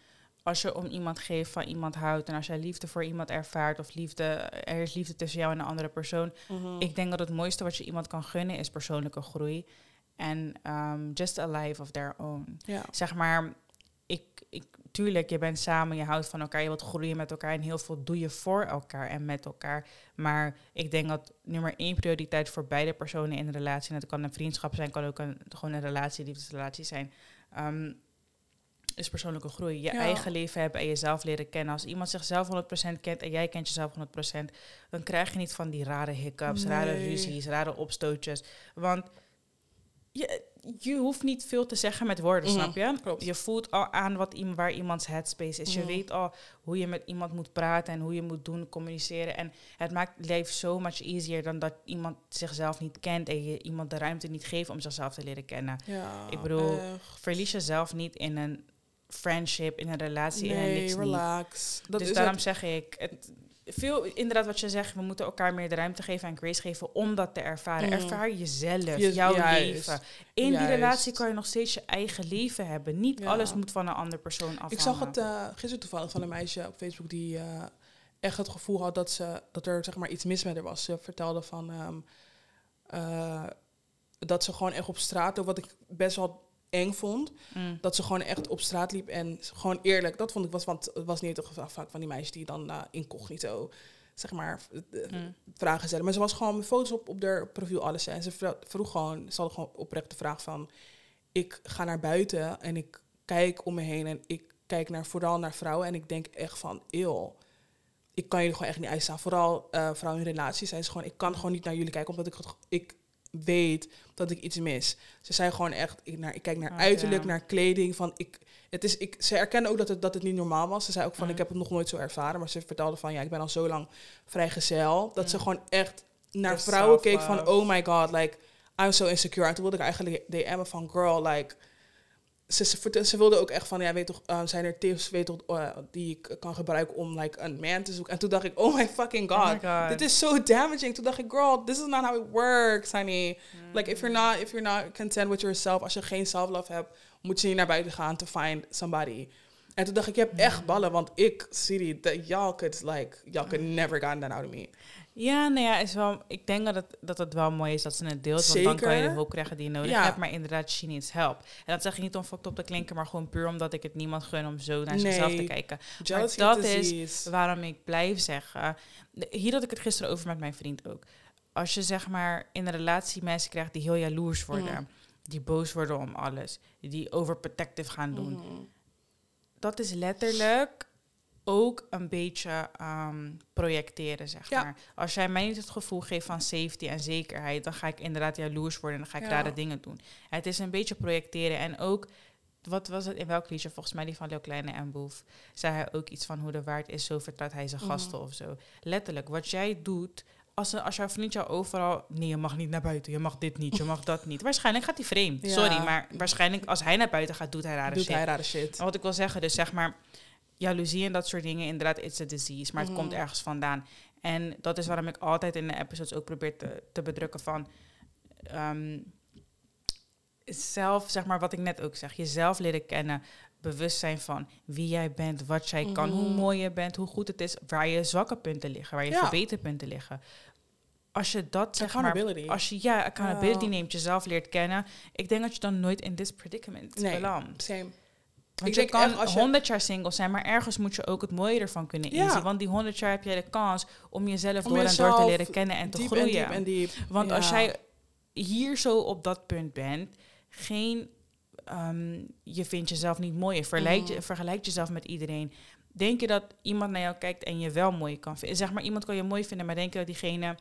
A: als je om iemand geeft, van iemand houdt en als jij liefde voor iemand ervaart of liefde, er is liefde tussen jou en een andere persoon. Ik denk dat het mooiste wat je iemand kan gunnen is persoonlijke groei en um, just a life of their own.
B: Ja.
A: Zeg maar, ik, ik, tuurlijk, je bent samen, je houdt van elkaar, je wilt groeien met elkaar en heel veel doe je voor elkaar en met elkaar. Maar ik denk dat nummer één prioriteit voor beide personen in een relatie, en dat kan een vriendschap zijn, kan ook een, gewoon een relatie, liefdesrelatie zijn, ehm, is persoonlijke groei. Je
B: Ja.
A: eigen leven hebben en jezelf leren kennen. Als iemand zichzelf 100% kent en jij kent jezelf 100%, dan krijg je niet van die rare hiccups, rare ruzies, rare opstootjes. Want je, je hoeft niet veel te zeggen met woorden,
B: Mhm,
A: snap je?
B: klopt.
A: Je voelt al aan wat, waar iemands headspace is. Je
B: Mhm.
A: weet al hoe je met iemand moet praten en hoe je moet doen, communiceren. En het maakt leven so much easier dan dat iemand zichzelf niet kent en je iemand de ruimte niet geeft om zichzelf te leren kennen.
B: Ja,
A: Ik bedoel,
B: echt.
A: Verlies jezelf niet in een friendship, in een relatie,
B: nee,
A: niks niet.
B: relax. Dat
A: dus
B: is
A: daarom
B: het.
A: zeg ik, het, veel, inderdaad wat je zegt, we moeten elkaar meer de ruimte geven en grace geven om dat te ervaren.
B: Mhm.
A: Ervaar jezelf,
B: Je-
A: jouw
B: juist.
A: leven. In
B: Juist.
A: die relatie kan je nog steeds je eigen leven hebben. Niet
B: Ja.
A: alles moet van een andere persoon afhangen.
B: Ik zag het eh, gisteren toevallig van een meisje op Facebook die eh, echt het gevoel had dat, ze, dat er zeg maar, iets mis met haar was. Ze vertelde van ehm, eh, dat ze gewoon echt op straat, wat ik best wel eng vond,
A: Mm.
B: dat ze gewoon echt op straat liep en gewoon eerlijk, dat vond ik was, want het was niet het geval vaak van die meisjes die dan eh, incognito, zeg maar, eh,
A: Mm.
B: vragen stellen. Maar ze was gewoon met foto's op, op haar profiel, alles. hè. En ze vro- vroeg gewoon, ze had gewoon oprecht de vraag van... Ik ga naar buiten en ik kijk om me heen en ik kijk naar, vooral naar vrouwen. En ik denk echt van, eeuw, ik kan jullie gewoon echt niet uitstaan. Vooral eh, vrouwen in relaties. Zij is gewoon, ik kan gewoon niet naar jullie kijken, omdat ik, ik weet dat ik iets mis. Ze zei gewoon echt, ik, naar, ik kijk naar
A: Oh,
B: uiterlijk,
A: ja.
B: naar kleding. Van, ik, het is, ik, ze erkennen ook dat het, dat het niet normaal was. Ze zei ook van,
A: Mm.
B: ik heb het nog nooit zo ervaren. Maar ze vertelde van, ja, ik ben al zo lang vrijgezel. Dat ze gewoon echt naar vrouwen keek van, oh my god, like, I'm so insecure. En toen wilde ik eigenlijk DM'en van, girl, like, ze, ze, ze wilde ook echt van, ja, weet toch, eh, zijn er tips weet toch, eh, die ik kan gebruiken om like, een man te zoeken? En toen dacht ik, oh my fucking god,
A: Oh my God.
B: dit is so damaging. Toen dacht ik, girl, this is not how it works, honey. Like, if you're, not, if you're not content with yourself, als je geen self-love hebt, moet je niet naar buiten gaan to find somebody. En toen dacht ik, je hebt echt ballen, want ik, Siri, y'all could, like, y'all could never gotten that out of me.
A: Ja, nou ja, is wel, ik denk dat het, dat het wel mooi is dat ze het deelt. Want dan kan je de hulp krijgen die je nodig
B: Ja.
A: hebt. Maar inderdaad, she needs help. En dat zeg ik niet om fucked op te klinken, maar gewoon puur omdat ik het niemand gun om zo naar zichzelf te kijken.
B: Jealousy
A: dat
B: disease.
A: is waarom ik blijf zeggen. Hier had ik het gisteren over met mijn vriend ook. Als je zeg maar in een relatie mensen krijgt die heel jaloers worden,
B: Mhm.
A: die boos worden om alles, die overprotective gaan doen,
B: Mhm.
A: dat is letterlijk ook een beetje ehm, projecteren, zeg
B: Ja.
A: maar. Als jij mij niet het gevoel geeft van safety en zekerheid, dan ga ik inderdaad jaloers worden en dan ga ik
B: Ja.
A: rare dingen doen. Het is een beetje projecteren en ook, wat was het, in welk liedje? Volgens mij die van Leo Kleine en Boef. Zei hij ook iets van hoe de waard is, zo vertrouwt hij zijn
B: Mhm.
A: gasten of zo. Letterlijk, wat jij doet... Als, een- als jouw vriend jou overal... Nee, je mag niet naar buiten. Je mag dit niet. Je mag dat niet. Waarschijnlijk gaat hij vreemd.
B: Ja.
A: Sorry, maar waarschijnlijk als hij naar buiten gaat, doet hij rare
B: Doet
A: shit.
B: hij rare shit.
A: En wat ik wil zeggen, dus zeg maar, jaloezie en dat soort dingen, inderdaad, it's a disease, maar het
B: Mhm.
A: komt ergens vandaan. En dat is waarom ik altijd in de episodes ook probeer te, te bedrukken van ehm, zelf, zeg maar, wat ik net ook zeg, jezelf leren kennen, bewust zijn van wie jij bent, wat jij kan, hoe
B: Mhm.
A: mooi je bent, hoe goed het is, waar je zwakke punten liggen, waar je
B: Ja.
A: verbeterpunten liggen. Als je dat zeg maar,
B: Accountability.
A: als je ja, accountability
B: Ja.
A: neemt, jezelf leert kennen, ik denk dat je dan nooit in this predicament
B: Nee.
A: belandt.
B: Same.
A: Want
B: Ik
A: je
B: denk
A: kan
B: als je-
A: 100 jaar single zijn, maar ergens moet je ook het mooie ervan kunnen
B: Ja.
A: inzien. Want die 100 jaar heb jij de kans om jezelf
B: Om
A: door en door te leren kennen en te groeien.
B: En diep en diep.
A: Want als jij hier zo op dat punt bent, geen, ehm, je vindt jezelf niet mooi, je vergelijkt, je,
B: Mhm.
A: vergelijkt jezelf met iedereen. Denk je dat iemand naar jou kijkt en je wel mooi kan vinden? Zeg maar, iemand kan je mooi vinden, maar denk je dat diegene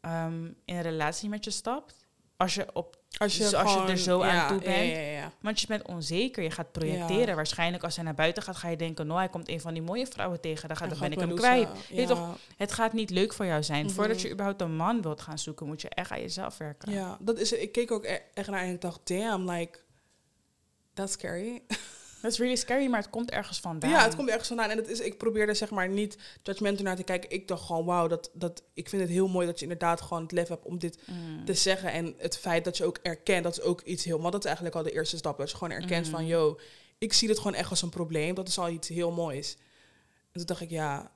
A: ehm, in een relatie met je stapt? Als je op
B: Als je,
A: Dus als je er zo aan toe bent,
B: Ja, ja, ja.
A: want je bent onzeker, je gaat projecteren. Waarschijnlijk als hij naar buiten gaat, ga je denken... nou, hij komt een van die mooie vrouwen tegen, dan, ga, dan
B: En
A: ben ik hem kwijt. Weet toch, Het gaat niet leuk voor jou zijn.
B: Mhm.
A: Voordat je überhaupt een man wilt gaan zoeken... moet je echt aan jezelf werken.
B: Ja, dat is, ik keek ook e- echt naar en ik dacht, damn, like, that's scary.
A: Dat is really scary, maar het komt ergens vandaan.
B: Ja, het komt ergens vandaan. En het is, ik probeerde zeg maar niet judgmental naar te kijken. Ik dacht gewoon, wauw, dat, dat, ik vind het heel mooi dat je inderdaad gewoon het lef hebt om dit
A: Mm.
B: te zeggen. En het feit dat je ook erkent, dat is ook iets heel... Want dat is eigenlijk al de eerste stap. Dat je gewoon erkent
A: Mhm.
B: van, yo, ik zie dit gewoon echt als een probleem. Dat is al iets heel moois. En toen dacht ik, ja...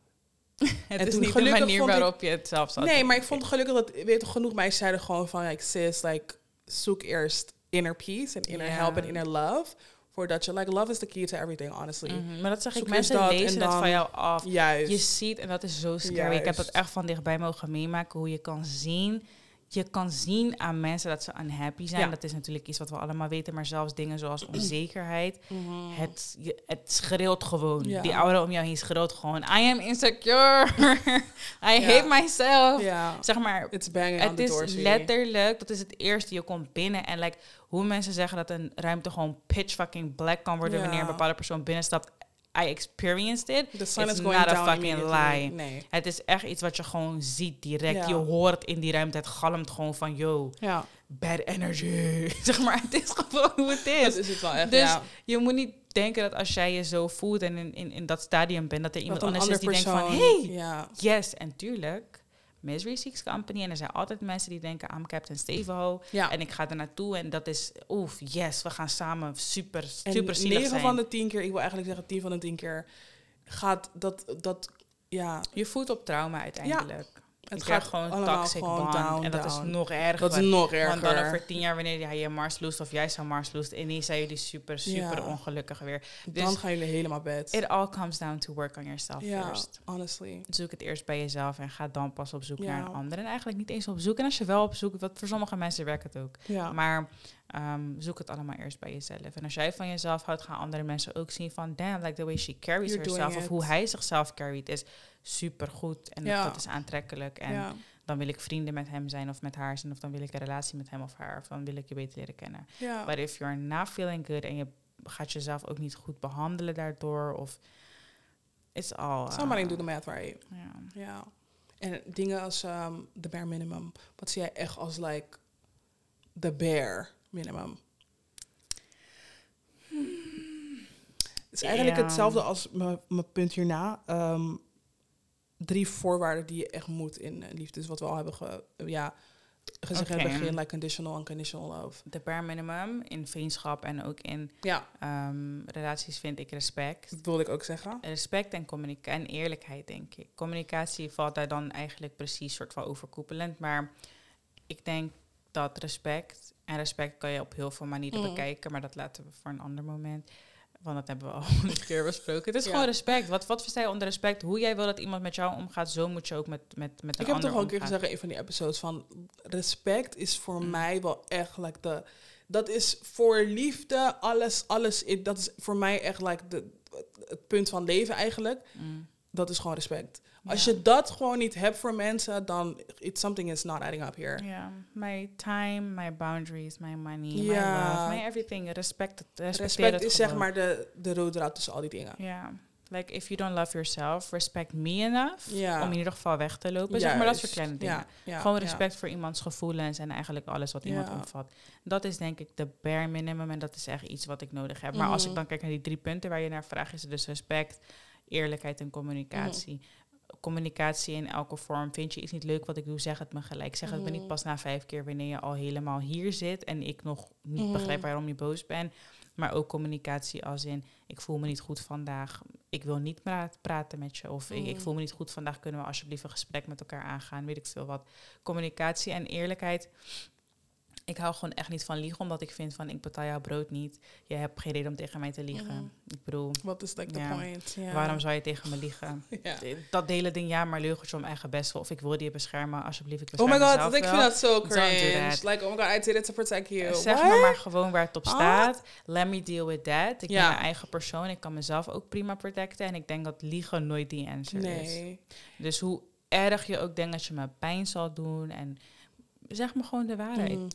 A: Het
B: En
A: is niet de manier
B: ik-
A: waarop je het zelf zou
B: Nee, maar ik vond het gelukkig dat, weet je, toch, genoeg meisjes zeiden gewoon van, like, sis, like, zoek eerst inner peace en inner help en inner love. Voordat je, like, love is the key to everything, honestly.
A: Mhm, Maar dat zeg ik,
B: Zoek eerst
A: mensen
B: dat en
A: lezen het van jou af.
B: Juist.
A: Je ziet, en dat is zo scary. Ik heb dat echt van dichtbij mogen meemaken. Hoe je kan zien. Je kan zien aan mensen dat ze unhappy zijn.
B: Ja.
A: Dat is natuurlijk iets wat we allemaal weten. Maar zelfs dingen zoals onzekerheid.
B: Mhm.
A: Het, je, het schreeuwt gewoon.
B: Ja.
A: Die aura om jou heen schreeuwt gewoon. I am insecure. I hate myself. Zeg maar,
B: it's banging on
A: het
B: the door.
A: is letterlijk, dat is het eerste. Je komt binnen en like, hoe mensen zeggen dat een ruimte gewoon pitch fucking black kan worden wanneer een bepaalde persoon binnenstapt. I experienced it.
B: The sun
A: It's
B: is going
A: not a fucking lie.
B: Nee.
A: Het is echt iets wat je gewoon ziet direct.
B: Ja.
A: Je hoort in die ruimte. Het galmt gewoon van, yo,
B: Ja,
A: bad energy. zeg maar, het is gewoon hoe het
B: dat
A: is.
B: is het wel echt,
A: Dus
B: ja.
A: je moet niet denken dat als jij je zo voelt en in, in, in dat stadium bent, dat er iemand
B: Dat
A: anders is die denkt van, hey, yes. En tuurlijk, Misery Seeks Company. En er zijn altijd mensen die denken, I'm Captain Stevo.
B: ja.
A: En ik ga er naartoe en dat is, oef, yes, we gaan samen super,
B: En
A: super zielig
B: 9
A: zijn.
B: van de 10 keer, ik wil eigenlijk zeggen 10 van de 10 keer, gaat dat, dat ja,
A: Je voelt op trauma uiteindelijk.
B: Het gaat
A: gewoon
B: allemaal
A: toxic
B: gewoon down,
A: en dat
B: down.
A: is nog erger.
B: Dat is nog
A: Want dan over tien jaar, wanneer jij je Mars loest of jij zou Mars loest, ineens zijn jullie super, super
B: Ja.
A: ongelukkig weer.
B: Dan
A: Dus
B: gaan jullie helemaal bed.
A: it all comes down to work on yourself
B: Ja,
A: first.
B: honestly.
A: Zoek het eerst bij jezelf en ga dan pas op zoek
B: Ja.
A: naar een ander. En eigenlijk niet eens op zoek. En als je wel op zoek, wat voor sommige mensen werkt het ook. Maar ehm, zoek het allemaal eerst bij jezelf. En als jij van jezelf houdt, gaan andere mensen ook zien van... damn, like the way she carries
B: You're
A: herself... of hoe hij zichzelf carried is super goed. En
B: Ja.
A: dat is aantrekkelijk. En
B: ja.
A: dan wil ik vrienden met hem zijn of met haar zijn... of dan wil ik een relatie met hem of haar... of dan wil ik je beter leren kennen.
B: ja.
A: But if you're not feeling good... en je gaat jezelf ook niet goed behandelen daardoor... of it's all...
B: Somebody
A: uh,
B: do the math right.
A: ja.
B: Ja. En dingen als ehm de bare minimum. Wat zie jij echt als like the bare minimum? Het is eigenlijk
A: Ja.
B: hetzelfde als mijn punt hierna. Ehm, drie voorwaarden die je echt moet in liefde. Dus wat we al hebben ge, ja, gezegd in het begin. Like conditional, unconditional love.
A: De bare minimum in vriendschap en ook in
B: Ja,
A: ehm, relaties vind ik respect.
B: dat wilde ik ook zeggen.
A: Respect en, en eerlijkheid, denk ik. Communicatie valt daar dan eigenlijk precies soort van overkoepelend. Maar ik denk dat respect... En respect kan je op heel veel manieren
B: Mm.
A: bekijken. Maar dat laten we voor een ander moment. Want dat hebben we al een keer besproken. Het is
B: Ja.
A: gewoon respect. Wat, wat versta je onder respect? Hoe jij wil dat iemand met jou omgaat... zo moet je ook met, met, met een
B: Ik heb toch al een keer gezegd in een van die episodes van respect is voor
A: Mm.
B: mij wel echt like de dat is voor liefde alles alles dat is voor mij echt like de het punt van leven eigenlijk
A: Mm.
B: dat is gewoon respect. Als je dat gewoon niet hebt voor mensen dan it's something is not adding up here.
A: Ja, my time, my boundaries, my money, my love, my everything. Respect,
B: Respect is zeg maar de de rode draad tussen al die dingen.
A: Ja, like if you don't love yourself, respect me enough
B: Ja.
A: om in ieder geval weg te lopen. Zeg maar dat soort kleine dingen. Gewoon respect voor iemands gevoelens en eigenlijk alles wat iemand omvat. Dat is denk ik de bare minimum en dat is echt iets wat ik nodig heb. Maar als ik
B: Mhm.
A: dan kijk naar die drie punten waar je naar vraagt, is het dus respect, eerlijkheid en communicatie.
B: Mhm.
A: Communicatie in elke vorm. Vind je iets niet leuk wat ik doe, zeg het me gelijk. Zeg het me niet
B: Mhm.
A: pas na vijf keer wanneer je al helemaal hier zit en ik nog niet
B: Mhm.
A: begrijp waarom je boos bent. Maar ook communicatie als in, ik voel me niet goed vandaag. Ik wil niet pra- praten met je. Of ik, ik
B: Mhm.
A: voel me niet goed vandaag. Kunnen we alsjeblieft een gesprek met elkaar aangaan? Weet ik veel wat. Communicatie en eerlijkheid. Ik hou gewoon echt niet van liegen, omdat ik vind van ik betaal jouw brood niet. Je hebt geen reden om tegen mij te liegen.
B: Mhm.
A: Ik bedoel,
B: Wat is like the
A: Ja.
B: point?
A: Waarom zou je tegen me liegen? Dat hele ding, ja, maar leugentje om eigen best wel. Of ik wilde je beschermen, alsjeblieft. Ik
B: Oh my god, ik vind dat zo cringe. Like, oh my god, I did it to protect you.
A: Zeg
B: What?
A: me maar gewoon waar het op staat. Let me deal with that. Ik ben mijn eigen persoon. Ik kan mezelf ook prima protecten. En ik denk dat liegen nooit die answer is.
B: Nee.
A: Dus hoe erg je ook denkt dat je me pijn zal doen. En zeg me gewoon de waarheid.
B: Mm.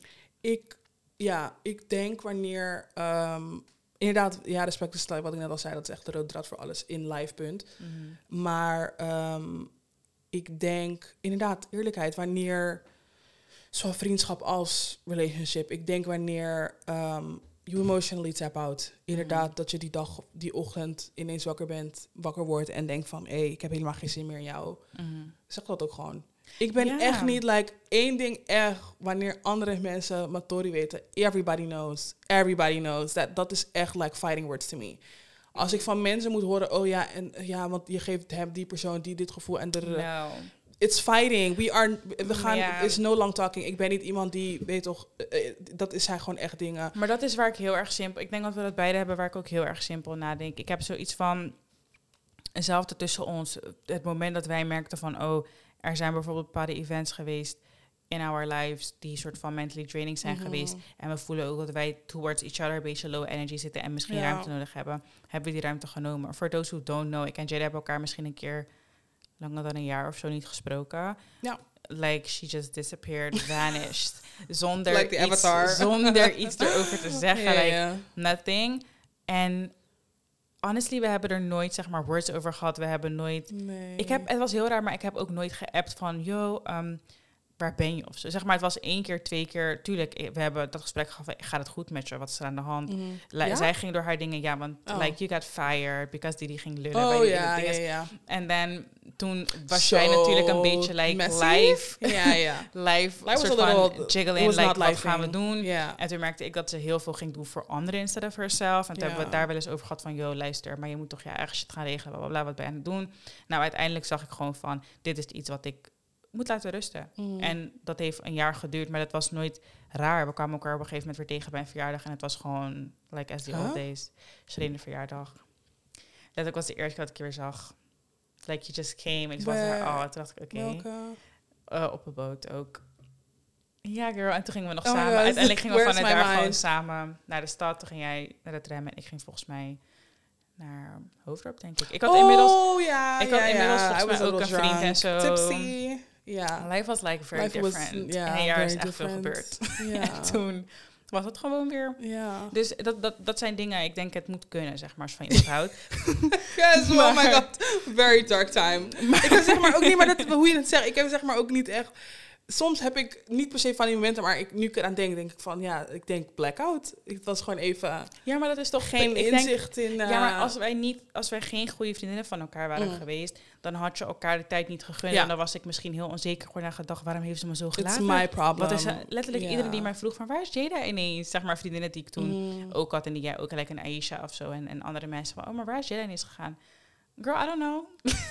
B: Ik, ja, ik denk wanneer, ehm, inderdaad, ja, respect is wat ik net al zei, dat is echt de rode draad voor alles in live punt.
A: Mhm.
B: Maar ehm, ik denk, inderdaad, eerlijkheid, wanneer, zowel vriendschap als relationship, ik denk wanneer ehm you emotionally tap out. Inderdaad,
A: Mhm.
B: dat je die dag, die ochtend ineens wakker bent, wakker wordt en denkt van, hé, hey, ik heb helemaal geen zin meer in jou.
A: Mhm.
B: Zeg dat ook gewoon. Ik ben
A: Ja.
B: echt niet, like, één ding echt, wanneer andere mensen Matori weten, everybody knows, everybody knows. Dat, dat is echt, like, fighting words to me. Als ik van mensen moet horen, oh ja, en ja, want je geeft hem, die persoon, die dit gevoel en de...
A: No.
B: It's fighting. We are, we gaan, it's no long talking. Ik ben niet iemand die, weet toch, eh, eh, dat is zijn gewoon echt dingen.
A: Maar dat is waar ik heel erg simpel... Ik denk dat we dat beide hebben waar ik ook heel erg simpel nadenk. Ik heb zoiets van... Hetzelfde tussen ons. Het moment dat wij merkten van... Oh, er zijn bijvoorbeeld bepaalde events geweest in our lives... die soort van mentally draining zijn
B: Mhm.
A: geweest. En we voelen ook dat wij towards each other een beetje low energy zitten... en misschien
B: Ja.
A: ruimte nodig hebben. Hebben we die ruimte genomen. For those who don't know... Ik en Jada hebben elkaar misschien een keer... langer dan een jaar of zo niet gesproken.
B: Ja.
A: Like, she just disappeared, vanished. Zonder,
B: Like
A: iets, zonder iets erover te zeggen. Like, nothing. En honestly, we hebben er nooit, zeg maar, words over gehad. We hebben nooit...
B: Nee.
A: Ik heb, het was heel raar, maar ik heb ook nooit geappt van... Yo, ehm, waar ben je? Of zo. Zeg maar, het was één keer, twee keer... Tuurlijk, eh, we hebben dat gesprek gehad. Gaat het goed met je? Wat is er aan de hand?
B: Mhm. Ja?
A: Zij ging door haar dingen, ja, want
B: Oh.
A: like you got fired because Didi ging lullen.
B: Oh
A: die
B: ja, ja, ja.
A: En dan toen was
B: Zo
A: jij natuurlijk een beetje like
B: messy.
A: live,
B: Ja, ja.
A: live,
B: was
A: soort van jiggling, like wat gaan we doen?
B: Ja.
A: En toen merkte ik dat ze heel veel ging doen voor anderen instead of herself. En toen hebben we het daar wel eens over gehad van, yo, luister, maar je moet toch je eigen shit gaan regelen, bla, bla, bla, wat ben je aan het doen? Nou, uiteindelijk zag ik gewoon van, dit is iets wat ik moet laten rusten.
B: Mhm.
A: En dat heeft een jaar geduurd, maar dat was nooit raar. We kwamen elkaar op een gegeven moment weer tegen bij een verjaardag en het was gewoon, like as the
B: Huh?
A: old days. Serene verjaardag. Dat was de eerste keer dat ik je weer zag. Like, you just came. Ik was er, oh, toen dacht ik, oké.
B: Welke?
A: Eh, op een boot ook. Ja, girl. En toen gingen we nog
B: Oh
A: samen.
B: God,
A: Uiteindelijk gingen we vanuit daar gewoon samen naar de stad. Toen ging jij naar het remmen en ik ging volgens mij naar Hoofddorp, denk ik. Ik had inmiddels...
B: Oh ja,
A: ik had
B: ja,
A: inmiddels
B: ja.
A: volgens mij ook een vriend en zo.
B: Tipsy. Ja.
A: Life was like very
B: Life was-
A: different.
B: ja,
A: en een jaar is echt veel gebeurd.
B: Ja.
A: Toen was het gewoon weer...
B: Ja.
A: Dus dat, dat, dat zijn dingen, ik denk het moet kunnen, zeg maar, als van iemand houdt.
B: Yes, oh my
A: Maar-
B: god. Very dark time. ik heb zeg maar ook niet, maar dat, hoe je het zegt, ik heb zeg maar ook niet echt soms heb ik niet per se van die momenten, maar ik, nu ik eraan denk, denk ik van ja, ik denk blackout. Het was gewoon even
A: Ja, maar dat is toch
B: geen
A: denk-
B: inzicht in.
A: ja, maar
B: eh,
A: als wij, niet, als wij geen goede vriendinnen van elkaar waren
B: Mm.
A: geweest, dan had je elkaar de tijd niet gegund.
B: Ja.
A: En dan was ik misschien heel onzeker geworden en gedacht, waarom heeft ze me zo
B: It's
A: gelaten?
B: my problem.
A: Wat is er- letterlijk iedereen die mij vroeg van waar is Jada ineens? Zeg maar vriendinnen die ik toen
B: Mm.
A: ook had en die jij ook gelijk een Aisha of zo en, en andere mensen van oh maar waar is Jada ineens gegaan? Girl, I don't know.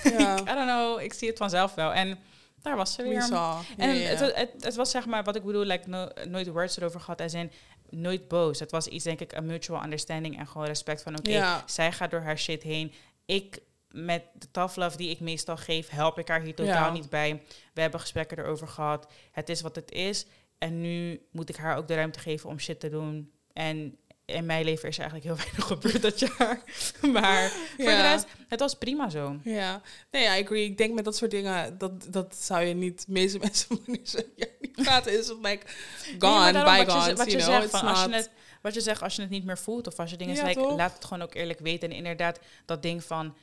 A: I don't know. Ik zie het vanzelf wel. En daar was ze
B: We
A: weer.
B: saw.
A: En Het, het, het was zeg maar, wat ik bedoel, like, no- nooit words erover gehad. Als in, nooit boos. Het was iets, denk ik, een mutual understanding en gewoon respect van, oké, zij gaat door haar shit heen. Ik, met de tough love die ik meestal geef, help ik haar hier totaal niet bij. We hebben gesprekken erover gehad. Het is wat het is. En nu moet ik haar ook de ruimte geven om shit te doen. En in mijn leven is er eigenlijk heel weinig gebeurd dat jaar. Maar voor de rest, het was prima zo.
B: Ja, nee, ik agree. Ik denk met dat soort dingen, dat, dat zou je niet, meeste mensen wanneer ze ja, niet praten, is het like
A: Nee,
B: gone,
A: maar daarom wat je, wat zegt, van als je het, wat je zegt als je het niet meer voelt of als je dingen
B: Ja, toch?
A: laat het gewoon ook eerlijk weten. En inderdaad, dat ding van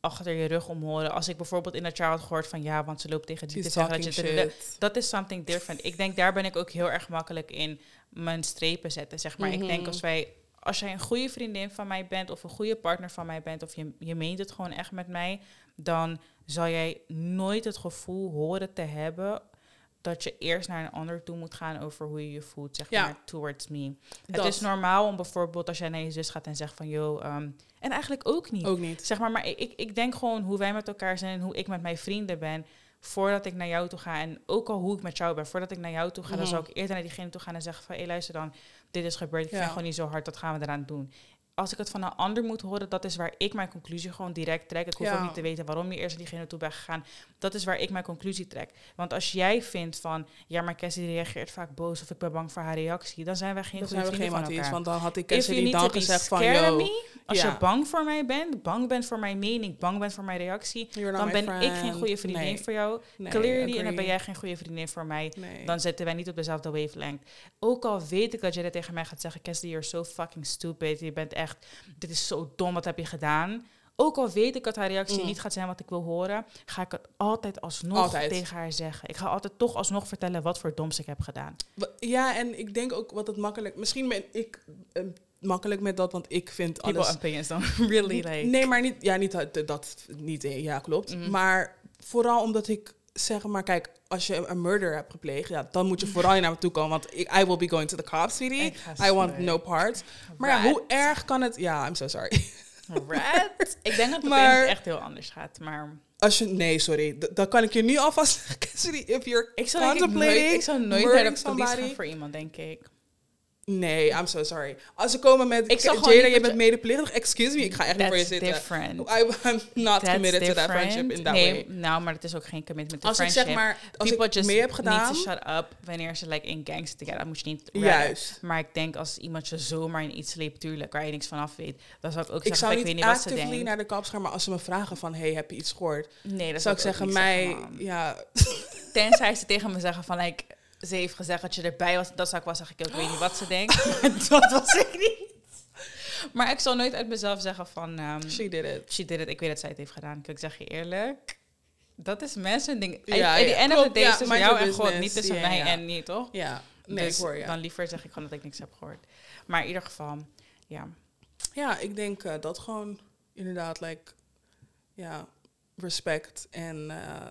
A: achter je rug omhoren. Als ik bijvoorbeeld in dat had gehoord van ja, want ze loopt tegen die te zeggen dat je... Dat is something different. Ik denk, daar ben ik ook heel erg makkelijk in mijn strepen zetten, zeg maar. Ik denk
B: Mhm.
A: als wij... Als jij een goede vriendin van mij bent of een goede partner van mij bent of je, je meent het gewoon echt met mij, dan zal jij nooit het gevoel horen te hebben dat je eerst naar een ander toe moet gaan over hoe je je voelt, zeg
B: Ja.
A: maar, towards me. Het is normaal om bijvoorbeeld als jij naar je zus gaat en zegt van, yo, ehm, en eigenlijk ook niet.
B: Ook niet.
A: Zeg maar, maar ik, ik denk gewoon hoe wij met elkaar zijn en hoe ik met mijn vrienden ben. Voordat ik naar jou toe ga en ook al hoe ik met jou ben, voordat ik naar jou toe ga, dan zal ik eerder naar diegene toe gaan en zeggen van, hé luister dan, dit is gebeurd, ik
B: Ja.
A: vind gewoon niet zo hard, dat gaan we eraan doen. Als ik het van een ander moet horen, dat is waar ik mijn conclusie gewoon direct trek. Ik hoef
B: Ja.
A: ook niet te weten waarom je eerst naar diegene toe bent gegaan. Dat is waar ik mijn conclusie trek. Want als jij vindt van, ja, maar Cassie reageert vaak boos of ik ben bang voor haar reactie, dan zijn wij geen
B: Dan
A: goede
B: zijn we geen
A: vrienden van elkaar.
B: want dan had ik Cassie dan gezegd van, yo,
A: me, als
B: Ja.
A: je bang voor mij bent, bang bent voor mijn mening, bang bent voor mijn reactie, dan ben ik geen goede vriendin
B: Nee,
A: voor jou.
B: nee,
A: Clearly, en dan
B: agree.
A: ben jij geen goede vriendin voor mij.
B: Nee.
A: Dan zitten wij niet op dezelfde wavelength. Ook al weet ik dat jij dat tegen mij gaat zeggen, Cassie, you're so fucking stupid. Je bent echt, dit is zo dom, wat heb je gedaan? Ook al weet ik dat haar reactie
B: Mm.
A: niet gaat zijn wat ik wil horen, ga ik het altijd alsnog
B: Altijd.
A: tegen haar zeggen. Ik ga altijd toch alsnog vertellen wat voor doms ik heb gedaan.
B: Ja, en ik denk ook wat het makkelijk... Misschien ben ik eh, makkelijk met dat, want ik vind
A: People
B: alles...
A: opinions dan really like...
B: Nee, maar niet... Ja, niet dat... dat niet, ja, klopt.
A: Mhm.
B: Maar vooral omdat ik zeg maar, kijk, als je een murder hebt gepleegd, ja, dan moet je vooral niet naar me toe komen, want ik, I will be going to the cops, sweetie. I want no part. Maar ja, hoe erg kan het... Ja, I'm so sorry.
A: Rat. Ik denk dat het
B: Maar-
A: echt heel anders gaat, maar...
B: Als je... Nee, sorry. Dan kan ik je nu alvast zeggen, Cassidy, if you're
A: Ik zou, denk ik, nooit,
B: contemplating
A: ik zou nooit naar de police gaan voor iemand, denk ik.
B: Nee, I'm so sorry. Als ze komen met...
A: Ik zou
B: Jada,
A: niet
B: je
A: dat
B: bent medeplichtig. Excuse me, ik ga echt niet voor je zitten.
A: different.
B: I, I'm not
A: That's
B: committed to that friendship in that
A: nee,
B: way.
A: Nou, maar het is ook geen commitment to
B: Als ik
A: friendship.
B: zeg maar... Als
A: People
B: ik
A: just
B: mee heb
A: need
B: gedaan...
A: to shut up wanneer ze like in gangs together. Dan moet je niet redden.
B: Juist.
A: Maar ik denk als iemand je zomaar in iets sleept, tuurlijk, waar je niks van af weet, dan zou ik ook
B: Ik
A: zeggen,
B: zou
A: ik
B: niet
A: weet niet wat ze
B: actively
A: denkt.
B: naar de gaan, maar als ze me vragen van... Hey, heb je iets gehoord?
A: Nee, dat
B: zou ik zeggen, mij... Ja,
A: Tenzij ze tegen me zeggen van, like, ze heeft gezegd dat je erbij was. Dat zou ik wel zeggen, ik weet niet wat ze denkt. dat was ik niet. Maar ik zal nooit uit mezelf zeggen van, ehm,
B: she did it.
A: she did it. Ik weet dat zij het heeft gedaan. Ik zeg je eerlijk, dat is mensen ding.
B: Ja,
A: Ja,
B: ja,
A: end of the day
B: Ja,
A: tussen jou en God, niet tussen
B: Ja,
A: mij
B: ja.
A: en niet, toch?
B: Ja, nee,
A: dus
B: ik hoor je.
A: dan liever zeg ik gewoon dat ik niks heb gehoord. Maar in ieder geval, ja.
B: Ja, ik denk eh, dat gewoon inderdaad, like, ja, respect en eh,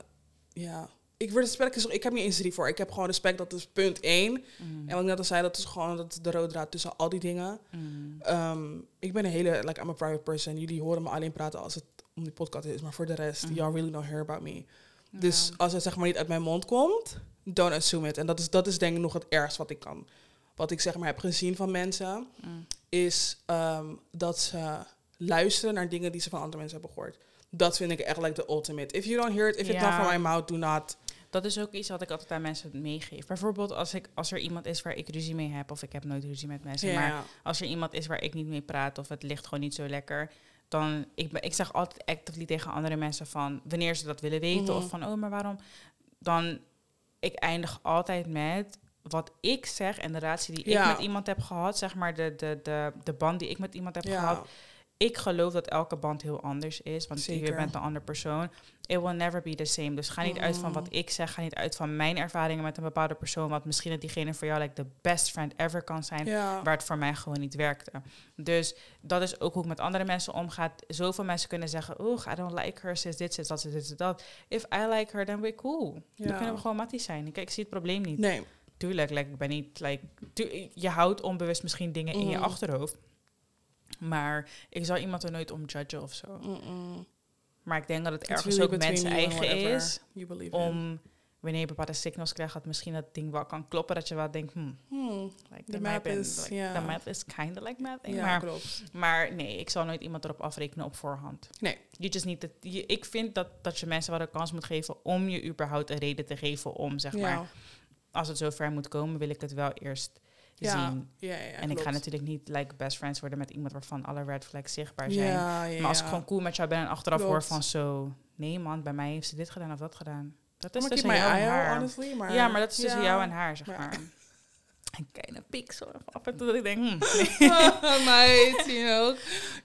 B: ja. Ik respect is, ik heb niet eens drie voor. Ik heb gewoon respect, dat is punt één.
A: Mm.
B: En wat ik net al zei, dat is gewoon dat is de rode draad tussen al die dingen.
A: Mm.
B: Ehm, ik ben een hele, like, I'm a private person. Jullie horen me alleen praten als het om die podcast is. Maar voor de rest,
A: Mhm.
B: y'all really don't hear about me. Dus als het zeg maar niet uit mijn mond komt, don't assume it. En dat is, dat is denk ik nog het ergst wat ik kan. Wat ik zeg maar heb gezien van mensen,
A: Mm.
B: is ehm, dat ze luisteren naar dingen die ze van andere mensen hebben gehoord. Dat vind ik echt like the ultimate. If you don't hear it, if it's not from my mouth, do not.
A: Dat is ook iets wat ik altijd aan mensen meegeef. Bijvoorbeeld als, ik, als er iemand is waar ik ruzie mee heb, of ik heb nooit ruzie met mensen, maar als er iemand is waar ik niet mee praat of het ligt gewoon niet zo lekker, dan ik, ik zeg altijd actively tegen andere mensen van wanneer ze dat willen weten
B: Mhm.
A: of van oh maar waarom, dan ik eindig altijd met wat ik zeg en de relatie die
B: Ja.
A: ik met iemand heb gehad, zeg maar de, de, de, de band die ik met iemand heb
B: Ja.
A: gehad, ik geloof dat elke band heel anders is. Want je bent een ander persoon. It will never be the same. Dus ga niet uit van wat ik zeg. Ga niet uit van mijn ervaringen met een bepaalde persoon. Want misschien dat diegene voor jou like de best friend ever kan zijn.
B: Ja.
A: Waar het voor mij gewoon niet werkte. Dus dat is ook hoe ik met andere mensen omgaat. Zoveel mensen kunnen zeggen... Oeh, I don't like her, ze is dit, ze is dat, ze is dat. If I like her, then we're cool. Dan kunnen we gewoon matties zijn. Ik, ik zie het probleem niet.
B: Nee.
A: Tuurlijk, like, ik ben niet... Like, tu- je houdt onbewust misschien dingen in je
B: Mhm.
A: achterhoofd. Maar ik zal iemand er nooit om judgen of zo. Maar ik denk dat het
B: It's
A: ergens
B: really
A: ook mensen eigen is... Om wanneer je bepaalde signals krijgt... dat misschien dat ding wel kan kloppen. Dat je wel denkt... Hmm,
B: Hmm.
A: like,
B: The map is-
A: like. The map is kind of like math.
B: Ja,
A: maar,
B: klopt.
A: maar nee, ik zal nooit iemand erop afrekenen op voorhand.
B: Nee.
A: You just need to, je- ik vind dat, dat je mensen wel de kans moet geven... om je überhaupt een reden te geven om, zeg maar... Als het zover moet komen, wil ik het wel eerst
B: Ja.
A: zien.
B: Ja, ja,
A: en ik ga natuurlijk niet like best friends worden met iemand waarvan alle red flags zichtbaar zijn. Maar als ik gewoon cool met jou ben en achteraf hoor van zo, nee man, bij mij heeft ze dit gedaan of dat gedaan. Dat is tussen jou en haar.
B: honestly. Maar,
A: ja, maar dat is tussen jou en haar, zeg
B: Maar-
A: maar. En kleine pik zo af en toe dat ik denk.
B: Meid, you know.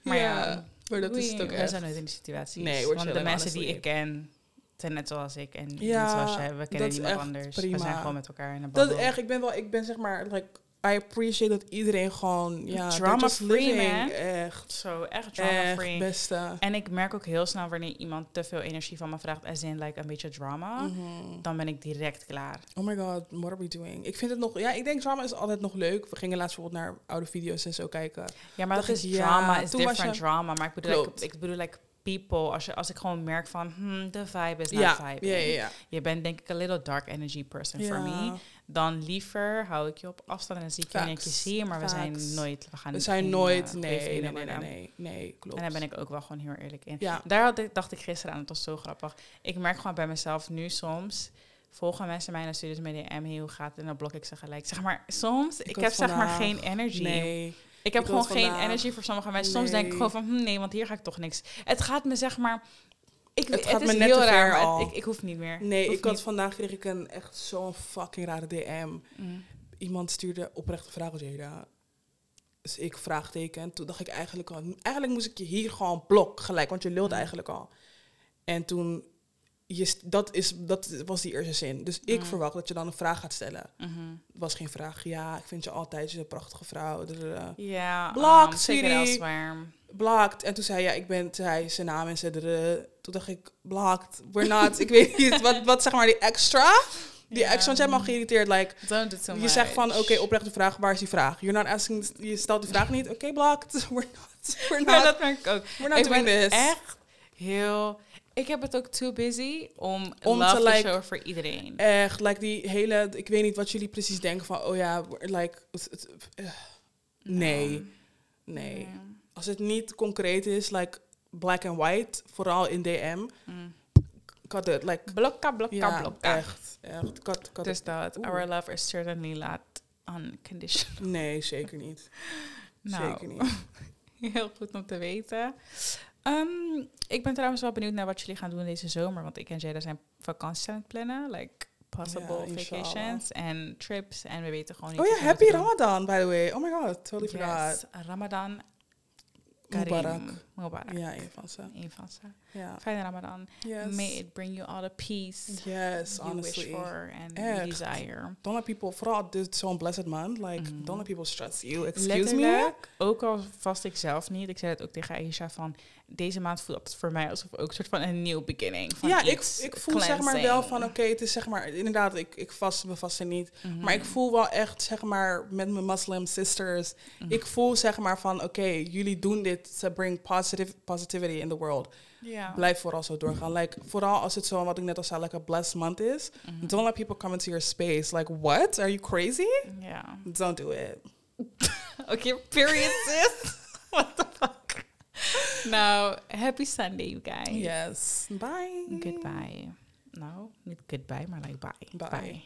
A: Maar ja,
B: maar dat is het ook
A: we zijn nooit in die situatie.
B: Nee,
A: Want de mensen die ik ken, zijn net zoals ik. En
B: Ja,
A: net zoals jij, we kennen
B: is
A: niemand anders. We zijn gewoon met elkaar in een
B: Dat
A: babbel.
B: echt, ik ben wel, ik ben zeg maar, like, I appreciate dat iedereen gewoon, ja,
A: Drama free, man.
B: Echt,
A: Zo, echt drama-free.
B: echt, beste.
A: En ik merk ook heel snel wanneer iemand te veel energie van me vraagt, as in like een beetje drama,
B: Mhm.
A: dan ben ik direct klaar.
B: Oh my god, what are we doing? Ik vind het nog, ja, ik denk drama is altijd nog leuk. We gingen laatst bijvoorbeeld naar oude video's en zo kijken.
A: Ja, maar dat is
B: ja,
A: drama, is different
B: je-
A: drama. Maar ik bedoel, like, ik bedoel like people, als, je, als ik gewoon merk van, hmm, de vibe is not
B: Ja,
A: vibe.
B: ja, ja, ja.
A: Je bent denk ik een little dark energy person for
B: Ja.
A: me. Dan liever hou ik je op afstand en dan zie ik je wanneer ik je zie, maar we zijn nooit, we gaan
B: We zijn nooit,
A: eh,
B: nee, nee, nee, nee, klopt.
A: En daar ben ik ook wel gewoon heel eerlijk in.
B: Ja,
A: Daar had ik, dacht ik gisteren aan, het was zo grappig. Ik merk gewoon bij mezelf nu soms, volgen mensen mij en dan sturen ze me DM, hoe gaat het? En dan blok ik ze gelijk. Zeg maar, soms, ik, heb zeg maar geen energy.
B: nee.
A: Ik heb gewoon geen energy voor sommige mensen. Soms denk ik gewoon van, hm, nee, want hier ga ik toch niks. Het gaat me zeg maar, ik,
B: Het
A: het,
B: gaat
A: is
B: me net
A: heel
B: te
A: raar,
B: al.
A: ik, ik hoef niet meer.
B: Nee, ik had
A: niet.
B: vandaag kreeg ik een echt zo'n fucking rare DM.
A: Mm.
B: Iemand stuurde oprechte vragen, Jada. Dus ik vraagteken. Toen dacht ik eigenlijk al... Eigenlijk moest ik je hier gewoon blok gelijk, want je lult
A: Mm.
B: eigenlijk al. En toen... Je, dat, is, dat was die eerste zin. Dus ik
A: Mm.
B: verwacht dat je dan een vraag gaat stellen. Het was geen vraag. Ja, ik vind je altijd een prachtige vrouw.
A: Ja,
B: Block,
A: um, elsewhere.
B: Blocked. En toen zei hij, ja, ik ben zei zijn naam en zei. Toen dacht ik, blocked. We're not. ik weet niet. Wat, wat zeg maar die extra? Die
A: Ja.
B: extra, want jij mag geïrriteerd. Like,
A: Don't do too
B: je zegt van, oké, oprechte vraag, waar is die vraag? You're not asking, je stelt de vraag niet. Oké, blocked. We're not, we're
A: Ja,
B: not,
A: dat merk ik ook.
B: we're not
A: ik
B: doing
A: ben
B: this.
A: echt heel... Ik heb het ook too busy om,
B: Om
A: love
B: te,
A: te
B: like-
A: showen voor iedereen.
B: Echt, like die hele, ik weet niet wat jullie precies denken van, oh ja, like, eh, nee, nee. Als het niet concreet is, like black and white, vooral in DM,
A: Mm.
B: cut it, like,
A: Blokka, blokka,
B: ja,
A: blokka.
B: echt, echt, cut, cut
A: Dus
B: it.
A: dat,
B: Oeh.
A: our love is certainly not unconditional.
B: Nee, zeker niet.
A: Nou,
B: Zeker niet.
A: heel goed om te weten. Ehm, ik ben trouwens wel benieuwd naar wat jullie gaan doen deze zomer. Want ik en Jada zijn vakanties aan het plannen. Like possible
B: Ja,
A: vacations en trips. En we weten gewoon niet
B: Oh ja, happy. Ramadan, by the way. Oh my god, totally forgot.
A: Yes, Ramadan Karim.
B: Mubarak.
A: Mubarak.
B: Ja, een van ze.
A: Een van ze.
B: Ja.
A: Fijne Ramadan.
B: Yes.
A: May it bring you all the peace
B: Yes,
A: you wish
B: honestly.
A: for and you
B: Echt.
A: desire.
B: Don't let people, vooral dit zo'n blessed month, like,
A: Mhm.
B: don't let people stress you. Excuse me?
A: Ook al vast ik zelf niet. Ik zei het ook tegen Aisha van... Deze maand voelt het voor mij alsof ook een soort van een nieuw beginning. Van
B: Ja, ik, ik voel zeg maar wel van, oké, het is zeg maar, inderdaad, ik, ik vast, we vasten niet.
A: Mhm.
B: Maar ik voel wel echt, zeg maar, met mijn Muslim sisters,
A: Mhm.
B: ik voel zeg maar van, oké, jullie doen dit to bring positive, positivity in the world.
A: Yeah.
B: Blijf vooral zo doorgaan. Like, vooral als het zo, wat ik net al zei, like a blessed month is.
A: Mhm.
B: Don't let people come into your space. Like, what? Are you crazy?
A: Yeah.
B: Don't do it.
A: okay, period sis. What the fuck? nou, happy Sunday, you guys.
B: Yes. Bye.
A: Goodbye. Nou, niet goodbye, maar like bye.
B: Bye.